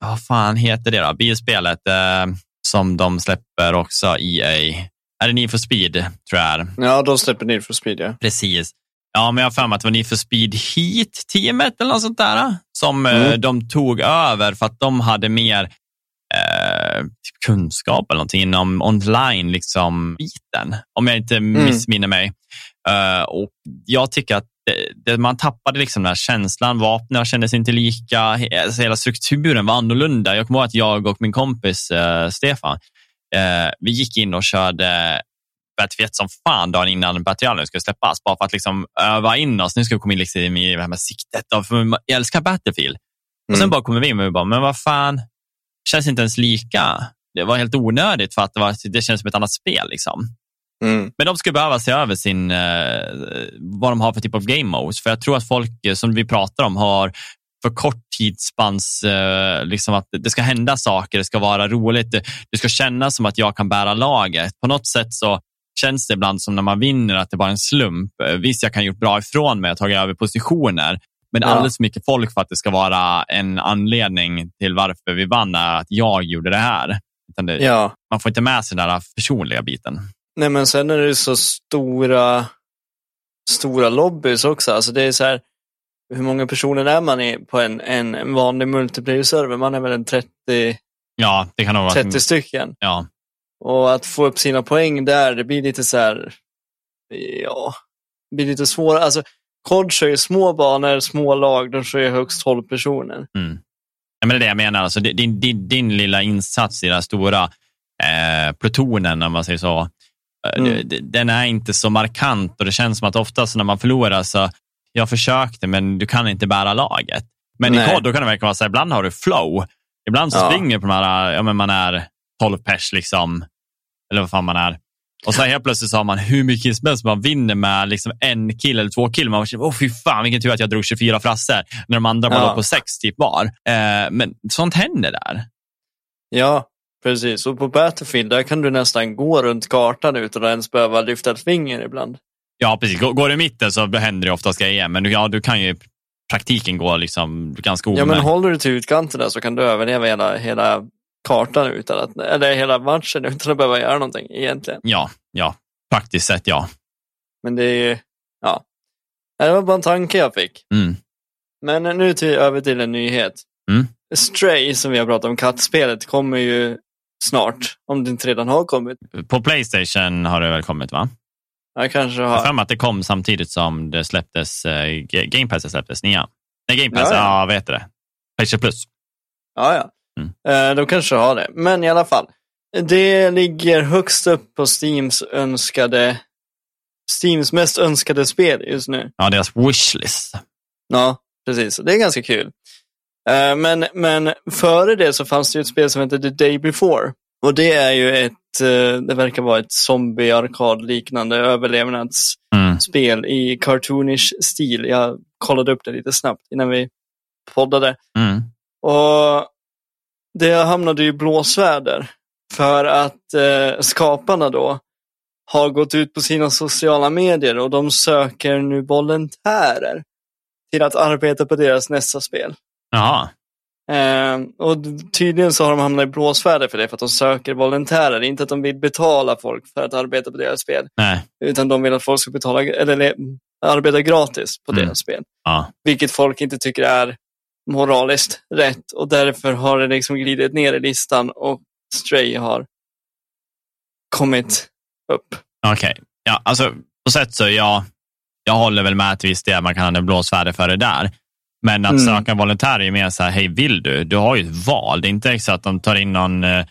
B: vad fan heter det då? Bilspelet eh, som de släpper också, EA. Är det Need for Speed, tror jag
A: Ja, de släpper Need for Speed, ja.
B: Precis. Ja, men jag har för mig att det var Need for Speed Heat-teamet eller något sånt där, som eh, mm. eh, de tog över för att de hade mer eh, kunskap eller någonting inom online liksom, biten, om jag inte
A: Mm.
B: missminner mig. Eh, och jag tycker att det, det, man tappade liksom den här känslan, vapnen kändes inte lika, alltså hela strukturen var annorlunda. Jag kommer ihåg att jag och min kompis eh, Stefan, eh, vi gick in och körde 1 som fan dagen innan Battlefield skulle släppas, bara för att liksom öva in oss. Nu ska vi komma in liksom i det här med siktet, och för jag älskar Battlefield. Och sen
A: Mm.
B: bara kommer vi in och vi bara, men vad fan, känns inte ens lika. Det var helt onödigt för att det, var, det känns som ett annat spel. Liksom.
A: Mm.
B: Men de skulle behöva se över sin, eh, vad de har för typ av game modes. För jag tror att folk, eh, som vi pratar om, har för kort tidsspans, eh, liksom att det ska hända saker, det ska vara roligt, det, ska kännas som att jag kan bära laget. På något sätt så känns det ibland som när man vinner att det bara är en slump. Visst, jag kan gjort bra ifrån mig och tagit över positioner, men
A: Ja.
B: alldeles för mycket folk för att det ska vara en anledning till varför vi vann är att jag gjorde det här. Det,
A: Ja,
B: Man får inte med sig den där personliga biten.
A: Nej men sen är det så stora, stora lobbys också. Alltså det är så här, hur många personer är man i på en, en, en vanlig multiplayer-server? Man är väl en 30,
B: Ja, det kan vara...
A: 30 stycken.
B: Ja,
A: Och att få upp sina poäng där, det blir lite så här, ja, det blir lite svårare. Alltså, COD kör ju små banor, små lag, de kör ju högst 12 personer.
B: Mm. Ja, men det är det jag menar. Alltså, din, din, din lilla insats i den stora eh, plutonen, om man säger så,
A: Mm.
B: det- den är inte så markant och det känns som att oftast när man förlorar så, jag försökte men du kan inte bära laget. Men
A: Nej.
B: i kod då kan det verkligen vara så här, ibland har du flow. Ibland så
A: Ja.
B: springer på de här, ja men man är 12 pers liksom, eller vad fan man är. Och så helt plötsligt så har man hur mycket som helst, man vinner med liksom en kill eller två kill. Man känner, åh fy fan vilken tur att jag drog 24 frassor när de andra bara
A: Ja.
B: låg på sex typ var. Eh, men sånt händer där.
A: Ja, precis. Och på Battlefield, där kan du nästan gå runt kartan utan att ens behöva lyfta ett finger ibland.
B: Ja, precis. Går, det i mitten så händer det oftast grejer, men du, ja, du kan ju i praktiken gå liksom ganska
A: Ja, men
B: omärkt.
A: håller du till utkanten där så kan du överleva hela, hela kartan utan att, eller hela matchen utan att behöva göra någonting egentligen.
B: Ja, ja. Praktiskt sett ja.
A: Men det är ju, ja. Det var bara en tanke jag fick.
B: Mm.
A: Men nu till, över till en nyhet.
B: Mm.
A: Stray, som vi har pratat om, kattspelet, kommer ju snart. Om det inte redan har kommit.
B: På Playstation har det väl kommit va?
A: Jag kanske
B: Jag har mig att det kom samtidigt som det släpptes, eh, Ga- Game Pass släpptes, nia. Nej, Game Pass,
A: Ja,
B: ja,
A: ja.
B: vad heter det? Playstation Plus.
A: Ja, ja.
B: Mm.
A: Eh, de kanske har det. Men i alla fall. Det ligger högst upp på Steams önskade Steams mest önskade spel just nu.
B: Ja, deras wishlist.
A: Ja, precis. Det är ganska kul. Eh, Men, men före det så fanns det ju ett spel som heter The Day Before. Och det är ju ett, eh, det verkar vara ett zombie-arkad liknande överlevnadsspel
B: Mm.
A: i cartoonish stil. Jag kollade upp det lite snabbt innan vi poddade.
B: Mm.
A: Och det hamnade i blåsväder. För att eh, skaparna då har gått ut på sina sociala medier och de söker nu volontärer till att arbeta på deras nästa spel.
B: Jaha.
A: Eh, och tydligen så har de hamnat i blåsväder för det, för att de söker volontärer. Inte att de vill betala folk för att arbeta på deras spel,
B: Nej.
A: utan de vill att folk ska betala, eller le- arbeta gratis på
B: Mm.
A: deras spel.
B: Ja.
A: Vilket folk inte tycker är moraliskt rätt och därför har det liksom glidit ner i listan och Stray har kommit upp.
B: Okej. Ja, alltså på sätt så jag, jag håller väl med till viss del. Man kan ha en blåsväder för det där. Men att
A: Mm.
B: söka volontärer är ju mer så här, hej vill du? Du har ju ett val. Det är inte så att de tar in någon eh,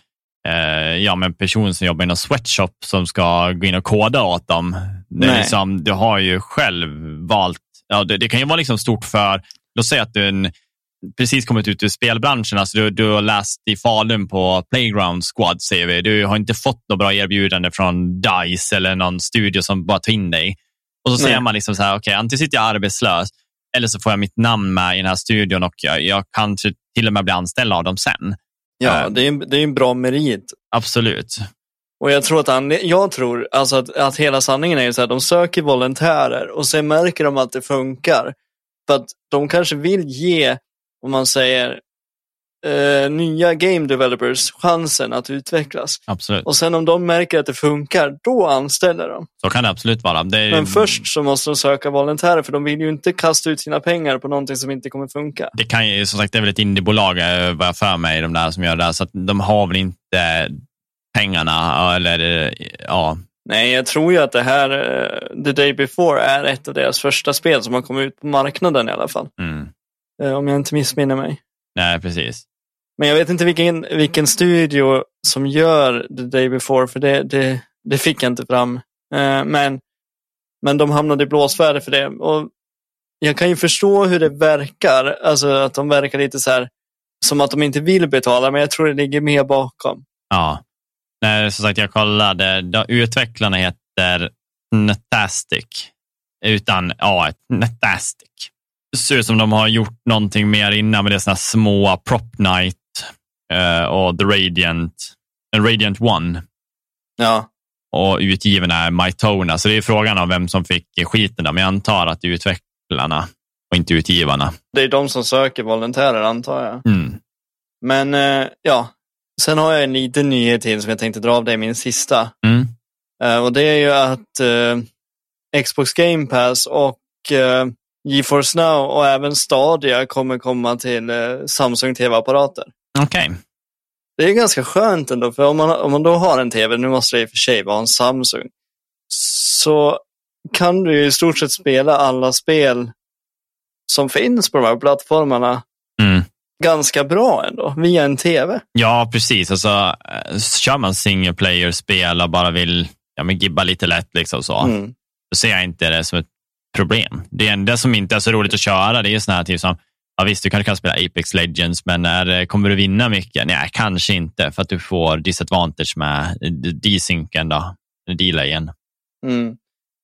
B: eh, ja, men person som jobbar i någon sweatshop som ska gå in och koda åt dem. Det är liksom, du har ju själv valt. Ja, det, det kan ju vara liksom stort för, låt säga att du är en, precis kommit ut ur spelbranschen. Alltså du, du har läst i Falun på Playground Squad, säger vi. Du har inte fått något bra erbjudande från DICE eller någon studio som bara tar in dig. Och så
A: Nej.
B: ser man liksom så här, okej, antingen sitter jag arbetslös eller så får jag mitt namn med i den här studion och jag, jag kanske till och med blir anställd av dem sen.
A: Ja,
B: Eh.
A: det är, en- det är en bra merit.
B: Absolut.
A: Och jag tror att, jag tror alltså att, att hela sanningen är ju så här, de söker volontärer och sen märker de att det funkar. För att de kanske vill ge, om man säger, eh, nya game developers chansen att utvecklas.
B: Absolut.
A: Och sen om de märker att det funkar, då anställer de.
B: Så kan det absolut vara. Det är,
A: Men först så måste de söka volontärer för de vill ju inte kasta ut sina pengar på någonting som inte kommer funka.
B: Det kan ju, som sagt, det är väl ett indiebolag eh, vad jag för mig, de där som gör det, här, så att de har väl inte pengarna eller eh, ja.
A: Nej, jag tror ju att det här, eh, The Day Before, är ett av deras första spel som har kommit ut på marknaden i alla fall.
B: Mm.
A: Om jag inte missminner mig.
B: Nej, precis.
A: Men jag vet inte vilken, vilken studio som gör The Day Before, för det, det, det fick jag inte fram. Eh, Men, men de hamnade i blåsväder för det. Och jag kan ju förstå hur det verkar, alltså att de verkar lite så här som att de inte vill betala, men jag tror det ligger mer bakom.
B: Ja. Nej, som sagt, jag kollade. De, utvecklarna heter Netastic. Utan A, Netastic. Ser ut som de har gjort någonting mer innan, men det är sådana små Prop Night eh, och The Radiant, en Radiant One.
A: Ja,
B: Och utgiven är Mytona, så det är frågan om vem som fick skiten. Men jag antar att det är utvecklarna och inte utgivarna.
A: det är de som söker volontärer antar jag.
B: Mm.
A: Men eh, ja, sen har jag en liten nyhet till som jag tänkte dra av dig, min sista.
B: Mm.
A: Eh, och det är ju att Xbox Game Pass och GeForce Now och även Stadia kommer komma till eh, Samsung TV-apparater.
B: Okej.
A: Det är ganska skönt ändå, för om man, om man då har en TV, nu måste det i och för sig vara en Samsung, så kan du ju i stort sett spela alla spel som finns på de här plattformarna
B: Mm.
A: ganska bra ändå, via en TV.
B: Ja, precis. Alltså, eh, kör man single player-spel och bara vill ja, men gibba lite lätt, liksom så,
A: Mm.
B: då ser jag inte det som ett problem. Det enda som inte är så roligt att köra, det är sådana här typ som, ja visst, du kanske kan spela Apex Legends, men är, kommer du vinna mycket? Nej, kanske inte, för att du får disadvantage med desynken då, delayen.
A: Mm.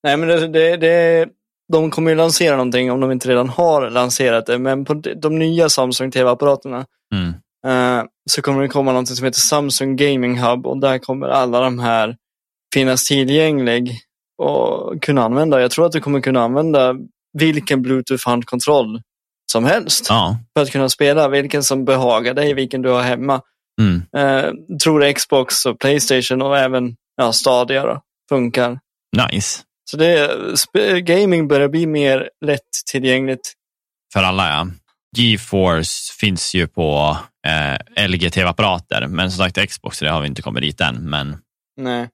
A: Nej, men det, det, det, de kommer ju lansera någonting om de inte redan har lanserat det, men på de, de nya Samsung TV-apparaterna
B: Mm.
A: eh, så kommer det komma någonting som heter Samsung Gaming Hub och där kommer alla de här finnas tillgänglig och kunna använda. Jag tror att du kommer kunna använda vilken Bluetooth-handkontroll som helst
B: Ja.
A: för att kunna spela vilken som behagar dig, vilken du har hemma.
B: Mm.
A: Eh, tror Xbox och Playstation och även ja, Stadia då, funkar.
B: Nice.
A: Så det, gaming börjar bli mer lättillgängligt.
B: För alla, ja. GeForce finns ju på eh, LG TV-apparater, men som sagt Xbox, det har vi inte kommit dit än. Men
A: Nej.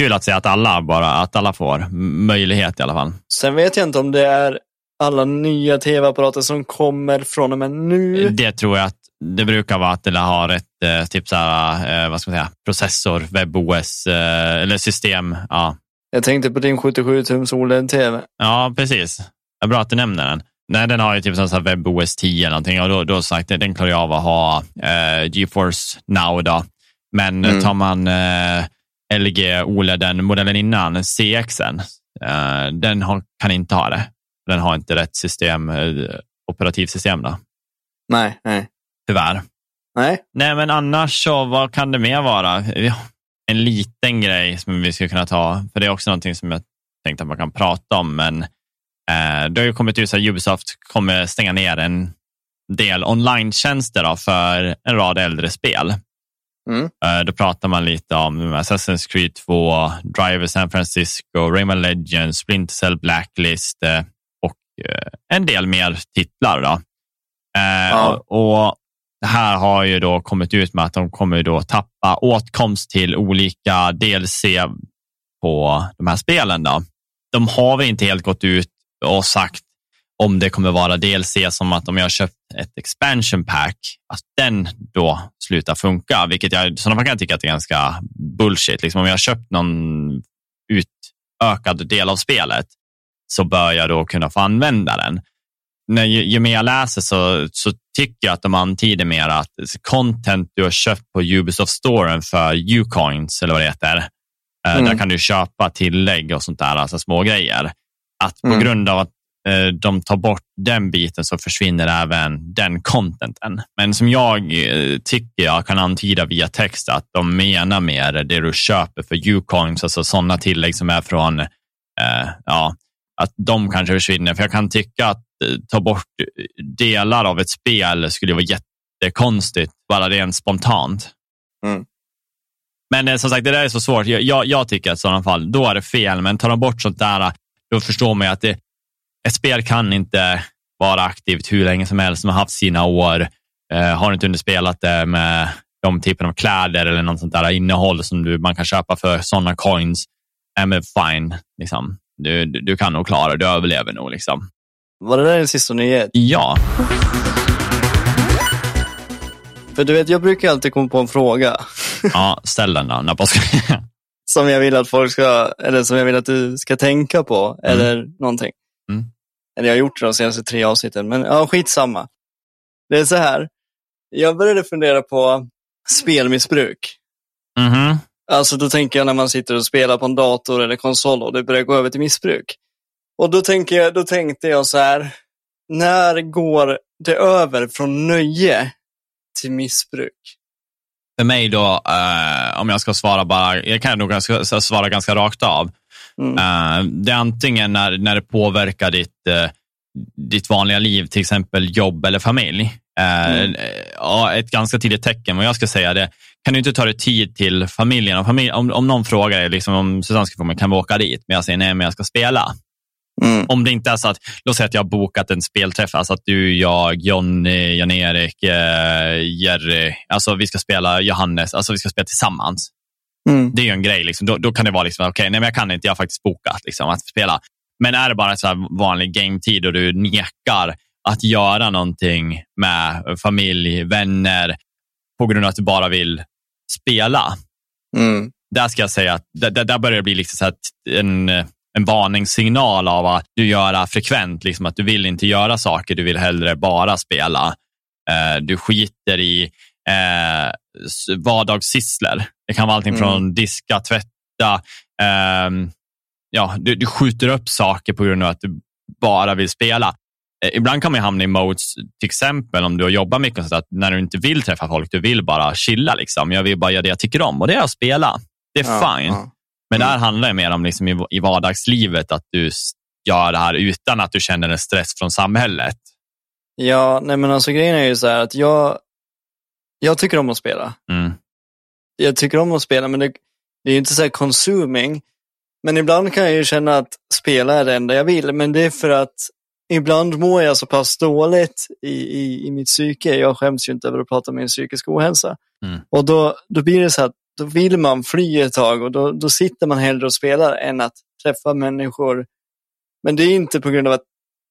B: Kul att se att alla, bara, att alla får möjlighet i alla fall.
A: Sen vet jag inte om det är alla nya tv-apparater som kommer från och med nu.
B: Det tror jag att det brukar vara att det har ett eh, typ så här, eh, vad ska man säga, processor, WebOS eh, eller system. Ja.
A: Jag tänkte på din 77-tums OLED-tv.
B: ja, precis. Bra att du nämner den. Nej, den har ju typ sån WebOS 10 eller någonting och då, då sagt den klarar jag av att ha eh, GeForce Now då. Men
A: Mm.
B: tar man eh, LG OLEDen, modellen innan, CXen, eh, den har, kan inte ha det. Den har inte rätt system, eh, operativsystem då,
A: Nej, nej.
B: tyvärr.
A: Nej.
B: Nej, men annars så, vad kan det mer vara? En liten grej som vi skulle kunna ta, för det är också någonting som jag tänkte att man kan prata om, men eh, det har ju kommit ut att Ubisoft kommer stänga ner en del online-tjänster för en rad äldre spel.
A: Mm.
B: Eh, då pratar man lite om Assassin's Creed 2, Driver San Francisco, Rayman Legends, Splinter Cell Blacklist eh, och eh, en del mer titlar. Då. Och, och det här har ju då kommit ut med att de kommer då tappa åtkomst till olika DLC på de här spelen. Då. De har väl inte helt gått ut och sagt om det kommer vara DLC som att om jag har köpt ett expansion pack, att den då slutar funka, vilket jag i sådana fall kan tycka att det är ganska bullshit. Liksom om jag har köpt någon utökad del av spelet så bör jag då kunna få använda den. När, ju, ju mer jag läser så, så tycker jag att de antyder mer att content du har köpt på Ubisoft-storen för Ucoins, eller vad det heter, eh,
A: Mm.
B: där kan du köpa tillägg och sånt där, alltså små grejer. Att på
A: Mm.
B: grund av att de tar bort den biten så försvinner även den contenten. Men som jag eh, tycker jag kan antyda via text att de menar mer det du köper för Ucoins, alltså sådana tillägg som är från, eh, ja, att de kanske försvinner. För jag kan tycka att eh, ta bort delar av ett spel skulle vara jättekonstigt, bara rent spontant.
A: Mm.
B: Men eh, som sagt, det där är så svårt. Jag, jag, jag tycker att i sådana fall, då är det fel. Men tar de bort sånt där, då förstår man ju att det, ett spel kan inte vara aktivt hur länge som helst. De har haft sina år. Eh, har inte underspelat det med de typen av kläder eller något sånt där innehåll som du, man kan köpa för sådana coins, äh, men fine. Liksom. Du, du, du, kan nog klara du överlever nog. Liksom.
A: Var det där din sista nyhet?
B: Ja.
A: För du vet, jag brukar alltid komma på en fråga.
B: ja, ställ den då.
A: som jag vill att folk ska, eller som jag vill att du ska tänka på, mm. eller någonting. Eller jag har gjort det de senaste tre avsnitten, men ja, skitsamma. Det är så här, jag började fundera på spelmissbruk.
B: Mm -hmm.
A: Alltså då tänker jag när man sitter och spelar på en dator eller konsol och det börjar gå över till missbruk. Och då, tänker jag, då tänkte jag så här, när går det över från nöje till missbruk?
B: För mig då, uh, om jag ska svara bara, jag kan nog ganska, svara ganska rakt av. Mm. Uh, det är antingen när, när det påverkar ditt, uh, ditt vanliga liv, till exempel jobb eller familj. Mm. Ja, ett ganska tidigt tecken, vad jag ska säga det. Kan du inte ta dig tid till familjen? Om, familj, om, om någon frågar dig liksom, om Susanne ska få mig, kan vi åka dit? Men jag säger nej, men jag ska spela. Mm. Om det inte är så att, låt säga att jag har bokat en spelträff, alltså att du, jag, Jonny, Jan-Erik, eh, Jerry, alltså vi ska spela Johannes, alltså vi ska spela tillsammans. Mm. Det är ju en grej, liksom. då, då kan det vara liksom, okej, okay, nej men jag kan inte, jag har faktiskt bokat liksom, att spela. Men är det bara så vanlig game-tid och du nekar att göra någonting med familj, vänner, på grund av att du bara vill spela.
A: Mm.
B: Där ska jag säga att där, där börjar det bli liksom så en, en varningssignal av att du gör frekvent, liksom att du vill inte göra saker, du vill hellre bara spela. Eh, du skiter i eh, vardagssysslor. Det kan vara allting mm. från diska, tvätta, eh, ja, du, du skjuter upp saker på grund av att du bara vill spela. Eh, ibland kan man hamna i modes, till exempel om du jobbar mycket, så att när du inte vill träffa folk, du vill bara chilla. Liksom. Jag vill bara göra det jag tycker om och det är att spela. Det är ja, fine. Ja. Men mm. där handlar det mer om liksom i, i vardagslivet, att du gör det här utan att du känner en stress från samhället.
A: Ja, nej men alltså grejen är ju så här att jag, jag tycker om att spela.
B: Mm.
A: Jag tycker om att spela, men det, det är inte så här consuming. Men ibland kan jag ju känna att spela är det enda jag vill, men det är för att ibland mår jag så pass dåligt i, i, i mitt psyke. Jag skäms ju inte över att prata om min psykisk ohälsa.
B: Mm.
A: Och då, då blir det så att då vill man fly ett tag och då, då sitter man hellre och spelar än att träffa människor. Men det är inte på grund av att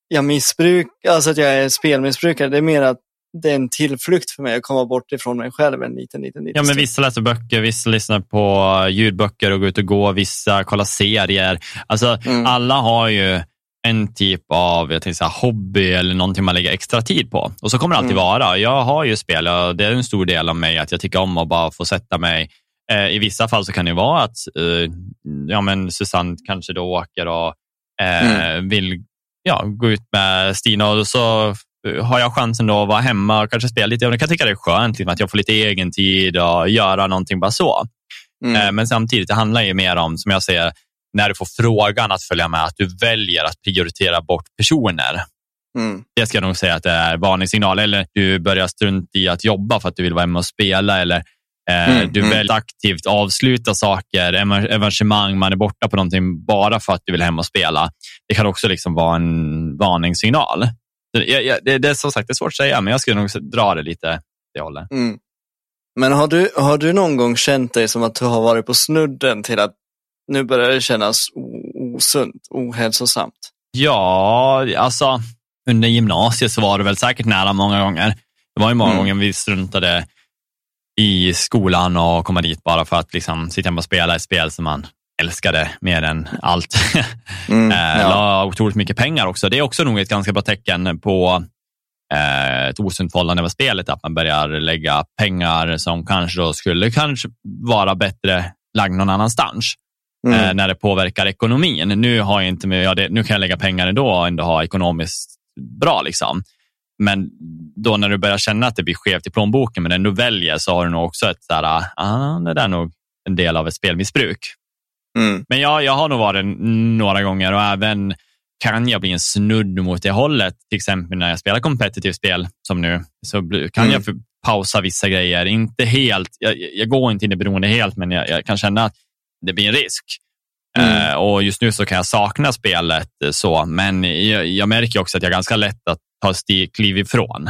A: jag missbrukar, alltså att jag är spelmissbrukare. Det är mer att det är en tillflykt för mig att komma bort ifrån mig själv en liten, liten, liten
B: Ja, men vissa läser böcker, vissa lyssnar på ljudböcker och går ut och går, vissa kollar serier. Alltså, mm. alla har ju en typ av jag säga, hobby eller någonting man lägger extra tid på. Och så kommer det alltid mm. vara. Jag har ju spel och det är en stor del av mig att jag tycker om att bara få sätta mig. Eh, I vissa fall så kan det vara att eh, ja, men Susanne kanske då åker och eh, mm. vill ja, gå ut med Stina och så eh, har jag chansen då att vara hemma och kanske spela lite. Jag kan tycka det är skönt liksom, att jag får lite egen tid och göra någonting bara så. Mm. Eh, men samtidigt, det handlar ju mer om, som jag säger, när du får frågan att följa med, att du väljer att prioritera bort personer.
A: Mm.
B: Det ska jag nog säga att det är varningssignal. Eller du börjar strunt i att jobba för att du vill vara hemma och spela. Eller eh, mm. du mm. väljer aktivt avsluta saker, evenemang, man är borta på någonting bara för att du vill hem och spela. Det kan också liksom vara en varningssignal. Det, det, det är som sagt det är svårt att säga, men jag skulle nog dra det lite det hållet.
A: Mm. Men har du, har du någon gång känt dig som att du har varit på snudden till att nu börjar det kännas osunt, ohälsosamt.
B: Ja, alltså under gymnasiet så var det väl säkert nära många gånger. Det var ju många mm. gånger vi struntade i skolan och komma dit bara för att liksom sitta hemma och spela ett spel som man älskade mer än allt. Mm, eh, ja. La otroligt mycket pengar också. Det är också nog ett ganska bra tecken på eh, ett osunt förhållande med spelet, att man börjar lägga pengar som kanske då skulle kanske vara bättre lagd någon annanstans mm. eh, när det påverkar ekonomin. Nu, har jag inte ja, det, nu kan jag lägga pengar ändå och ändå ha ekonomiskt bra. Liksom. Men då när du börjar känna att det blir skevt i plånboken men ändå väljer så har du nog också ett så här, ah, det där är nog en del av ett spelmissbruk.
A: Mm.
B: Men jag, jag har nog varit några gånger och även kan jag bli en snudd mot det hållet. Till exempel när jag spelar kompetitivt spel som nu, så kan mm. jag pausa vissa grejer. Inte helt, jag, jag går inte in i beroende helt, men jag, jag, kan känna att det blir en risk. Mm. Uh, och just nu så kan jag sakna spelet så, men jag, jag märker också att jag är ganska lätt att ta steg, kliv ifrån.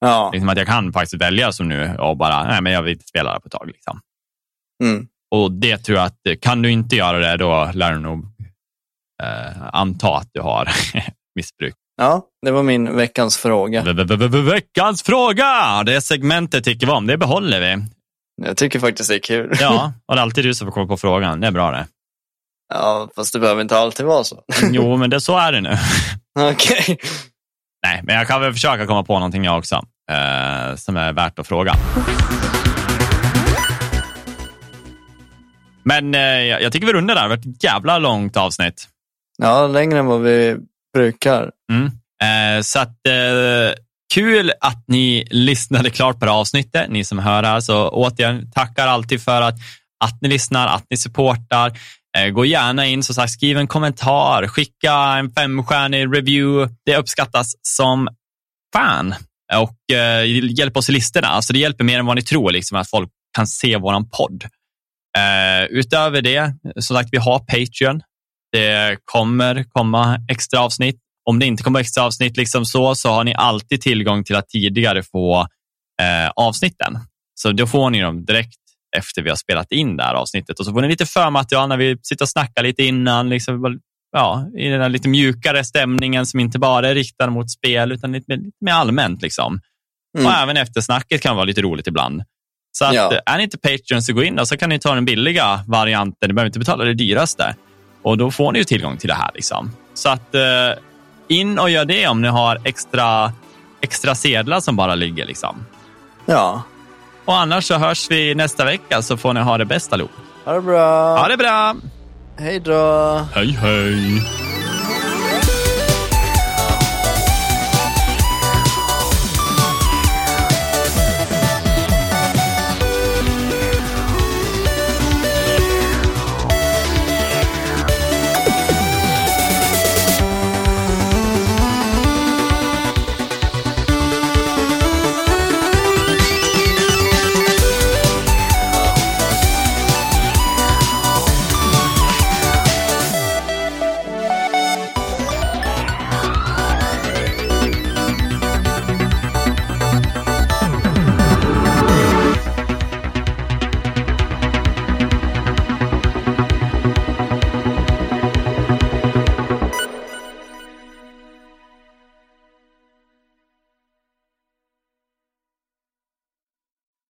B: Ja. Liksom att jag kan faktiskt välja som nu och bara, nej men jag vill inte spela det på ett tag. Liksom. Mm. Och det tror jag att, kan du inte göra det, då lär du nog eh, anta att du har missbruk.
A: Ja, det var min veckans fråga.
B: Veckans fråga! Det segmentet tycker vi om, det behåller vi.
A: Jag tycker faktiskt det är kul.
B: Ja, och det är alltid du som får komma på frågan. Det är bra det.
A: Ja, fast det behöver inte alltid vara så.
B: Jo, men det, så är det nu.
A: Okej. Okay.
B: Nej, men jag kan väl försöka komma på någonting jag också, eh, som är värt att fråga. Men eh, jag tycker vi rundar där. Det har varit ett jävla långt avsnitt.
A: Ja, längre än vad vi brukar.
B: Mm. Eh, så att, eh, kul att ni lyssnade klart på det avsnittet, ni som hör här. Så återigen, tackar alltid för att, att ni lyssnar, att ni supportar. Eh, gå gärna in, så sagt, skriv en kommentar, skicka en femstjärnig review. Det uppskattas som fan och eh, hjälp oss i listorna. Alltså det hjälper mer än vad ni tror, liksom, att folk kan se våran podd. Eh, utöver det, som sagt, vi har Patreon. Det kommer komma extra avsnitt. Om det inte kommer extra avsnitt liksom så, så har ni alltid tillgång till att tidigare få eh, avsnitten. Så då får ni dem direkt efter vi har spelat in det här avsnittet och så får ni lite förmaterial när vi sitter och snackar lite innan. Liksom, ja, I den här lite mjukare stämningen som inte bara är riktad mot spel utan lite mer, lite mer allmänt. Liksom. Mm. Och även eftersnacket kan vara lite roligt ibland. Så att, ja. är ni inte Patreon så gå in och så kan ni ta den billiga varianten. Ni behöver inte betala det dyraste. Och då får ni ju tillgång till det här. Liksom. Så att eh, in och gör det om ni har extra, extra sedlar som bara ligger. Liksom.
A: Ja.
B: Och annars så hörs vi nästa vecka så får ni ha det bäst allihop.
A: Ha det bra.
B: Ha det bra.
A: Hej då.
B: Hej hej.